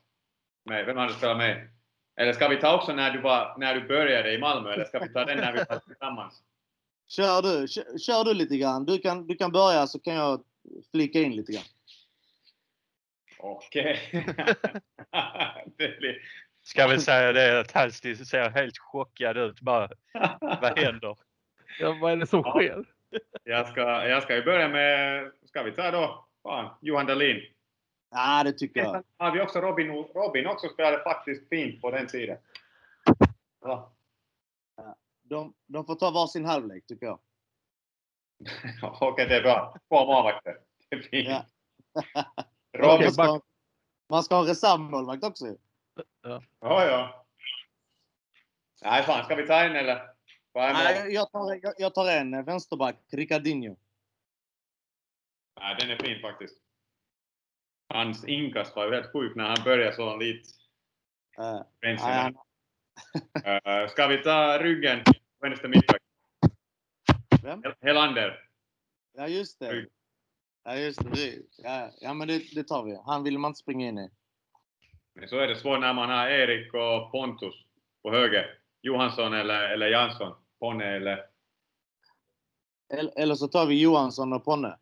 med? Vem har du spelat med? Eller ska vi ta också när du, var, när du började i Malmö, eller ska vi ta den när vi var tillsammans? Kör du, kör, kör du lite grann. Du kan, du kan börja så kan jag flika in lite grann. Okej. [LAUGHS] blir... Ska vi säga det att Halsti ser helt chockad ut bara. Vad händer? Ja, vad är det som Ja. sker? Jag ska, jag ska ju börja med, ska vi ta då, fan, Johan Dahlin. Ja, det tycker jag. Har vi också Robin, Robin också spelade faktiskt fint på den tiden. Ja. De, de får ta varsin halvlek tycker jag. [LAUGHS] Okej, det är bra. Två målvakter. Det är fint. Ja. [LAUGHS] Robin, man, ska, man ska ha en reservmålvakt också ju. ja, ja. Nej, fan, ska vi ta en eller? Nej, jag, tar, jag, jag tar en vänsterback, Ricardinho. Nej, den är fin faktiskt. Hans inkast var ju helt sjuk när han började så lite. Uh, han, Eh, ska vi ta ryggen, vänster mittback? vem? Hel- Helander. Ja, just det. Rygg. Ja, just det. det. Ja, ja, men det, det tar vi. Han vill man inte springa in i. Men så är det svårt när man har Erik och Pontus på höger. Johansson eller, eller Jansson. Ponne eller... Eller, eller så tar vi Johansson och Ponne.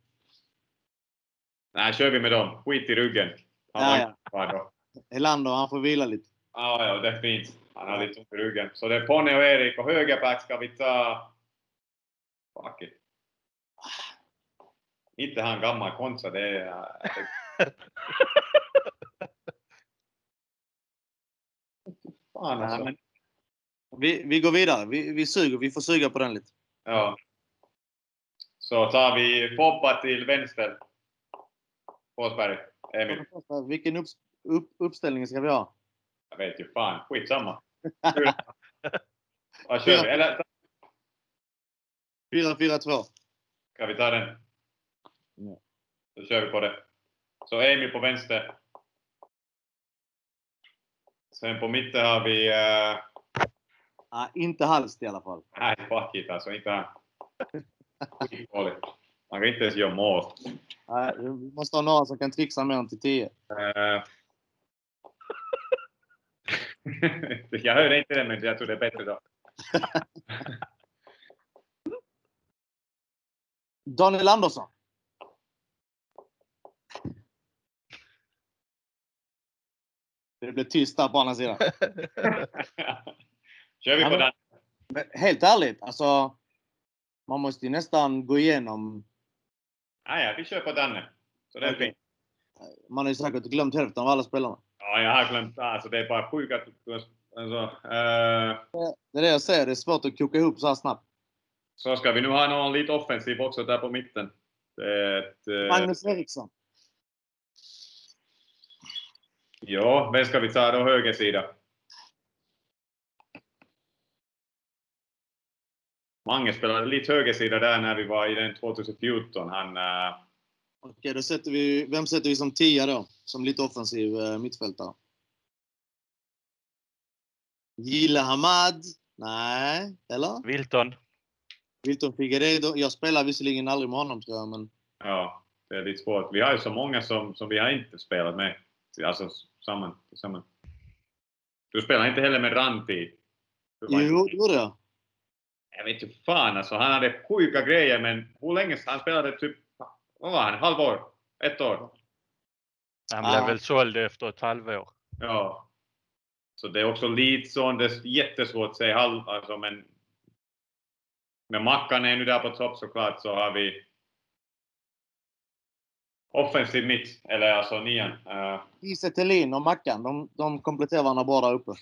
Nej, kör vi med dem. Skit i ryggen. Han Ja, ja. Helander, han får vila lite. Ja, ja, det är fint. Han har lite ont i ryggen. Så det är Ponne och Erik. Och högerback ska vi ta... Fuck it. Inte han gammal Konsa, det är... [LAUGHS] Fan alltså. men, vi, vi går vidare. Vi, vi suger. Vi får suga på den lite. Ja. Så tar vi Foppa till vänster. Forsberg. Emil. Vilken upp, upp, uppställning ska vi ha? Jag vet ju fan. Skitsamma. [LAUGHS] Vad kör vi? Eller 4-4-2. ska vi ta den? Ja. Då kör vi på det. Så Emil på vänster. Sen på mitten har vi... Uh, Ah, inte halst i alla fall. nej, fuck it alltså. Inte han. [LAUGHS] Skitdåligt. Man kan inte ens göra mål. Ah, vi måste ha några som kan trixa mer än till 10. Eh, [LAUGHS] jag hörde inte det, men jag tror det är bättre då. [LAUGHS] Daniel Andersson. Det blev tyst där på andra sidan. [LAUGHS] Kör vi på den? Helt ärligt, alltså. Man måste ju nästan gå igenom. Ah, ja, vi kör på Danne. Så det är Okej. fint. Man har ju säkert glömt hälften av alla spelarna. Ja, jag har glömt. Alltså, det är bara sjukt att... Alltså, eh, Det är det jag säger, det är svårt att koka ihop så här snabbt. så ska vi nu ha någon lite offensiv också där på mitten. Ett, eh, Magnus Eriksson. Ja, vem ska vi ta då? Höger sida? Mange spelade lite högersida där när vi var i den 2014. Han... eh, Okej, då sätter vi, vem sätter vi som tia då? Som lite offensiv eh, mittfältare. Gille Hamad? Nej, eller? Wilton. Wilton Figueiredo? Jag spelar visserligen aldrig med honom tror jag, men Ja, det är lite svårt. Vi har ju så många som, som vi har inte spelat med. Alltså samman, tillsammans. Du spelar inte heller med Ranti? Jo, det gjorde jag. Jag vet inte fan alltså. Han hade sjuka grejer men hur länge? Han spelade typ, vad var han? Halvår? Ett år? Han Ah. blev väl såld efter ett halvår. Ja. Så det är också lite så, det är jättesvårt att säga halv, alltså men med Mackan är nu där på topp såklart, så har vi offensiv mitt, eller alltså nian. Uh, Kiese Thelin och Mackan, de, de kompletterar varandra bra där uppe.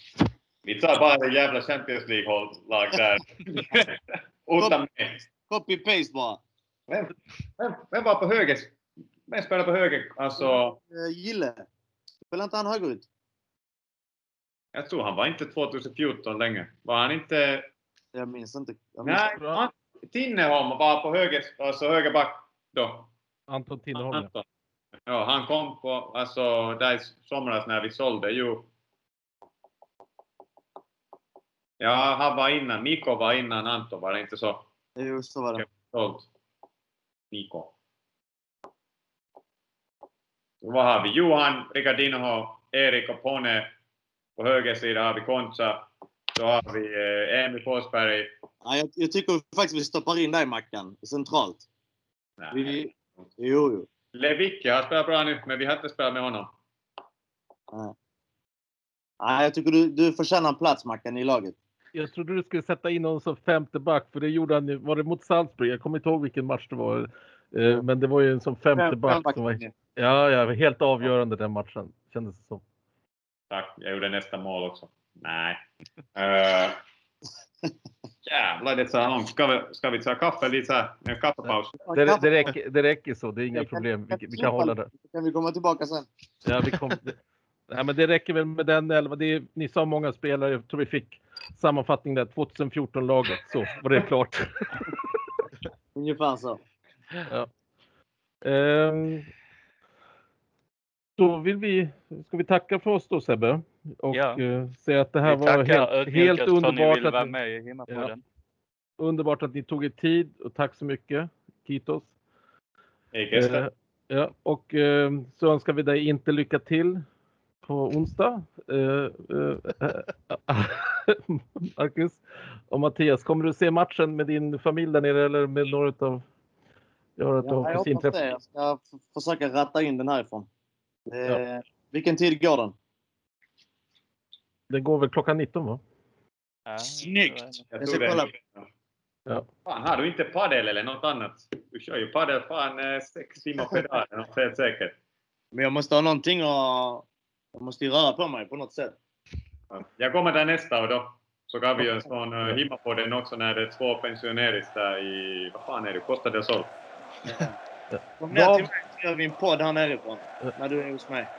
Vi tar bara det jävla Champions League-lag där. [LAUGHS] Utan mig. Copy-paste bara. Vem, vem, vem var på höger? Vem spelar på höger? Alltså, Eh, Gille. Spelar inte han högerut? jag tror han var inte 2014 länge. Var han inte... Jag minns inte. Jag minns Nej, han, Tinnerholm var på höger, alltså högerback då. Anton Tinnerholm, ja. Ja, han kom på, alltså där i somras när vi sålde ju. Ja, han var innan. Mikko var innan Anton, var det inte så? Jo, så var det. Mikko. Vad har vi? Johan Ricardinho, Erik och Pone. På höger sida har vi Concha. Så har vi eh, Emil Forsberg. Ja, jag, jag tycker faktiskt vi stoppar in dig Mackan, centralt. Nej. Vi, jo, jo. Lewicki har spelat bra nu, men vi har inte spelat med honom. Nej. Nej, jag tycker du, du förtjänar en plats Mackan i laget. Jag trodde du skulle sätta in honom som femte back, för det gjorde han. Var det mot Salzburg? Jag kommer inte ihåg vilken match det var. Eh, Men det var ju en som femte Fem- back. Som var, ja, ja, helt avgörande den matchen. Kändes det som. Tack, jag gjorde nästa mål också. Nej. Uh, [LAUGHS] jävlar, det är så här långt. Ska vi, ska vi ta kaffe lite så här? En kaffepaus? Det, det, räcker, det räcker så, det är inga problem. Vi, vi kan hålla det. Kan vi komma tillbaka sen? Ja, vi kom, det, nej, men det räcker väl med den elva. Det är, ni sa många spelare. Jag tror vi fick sammanfattning där. 2014-laget. Så var det klart. [LAUGHS] Ungefär så. Ja. Ehm, då vill vi, ska vi tacka för oss då Sebbe. Och Ja. eh, säga att det här Vi var tackar helt, helt att underbart. vara att ni, Himmapodden. underbart att ni tog er tid och tack så mycket. Kitos. Eh, ja, och eh, så önskar vi dig inte lycka till på onsdag. [LAUGHS] [LAUGHS] [LAUGHS] Marcus och Mattias, kommer du se matchen med din familj där nere eller med några av att Ja, har jag hoppas det. Jag ska försöka ratta in den härifrån. Eh, Vilken tid går den? Det går väl klockan 19 va? Snyggt! Jag Jag ska kolla. Ja. Fan, har du inte padel eller något annat? Du kör ju padel fan eh, sex timmar per dag, helt säkert. Men jag måste ha någonting och Jag måste ju röra på mig på något sätt. Jag kommer där nästa och då så kan vi en sån uh, Himmapodden också när det är två pensioneris där i, vad fan är det, Costa del Sol. Kom ner till mig så gör vi en podd här nerifrån. När du är hos mig.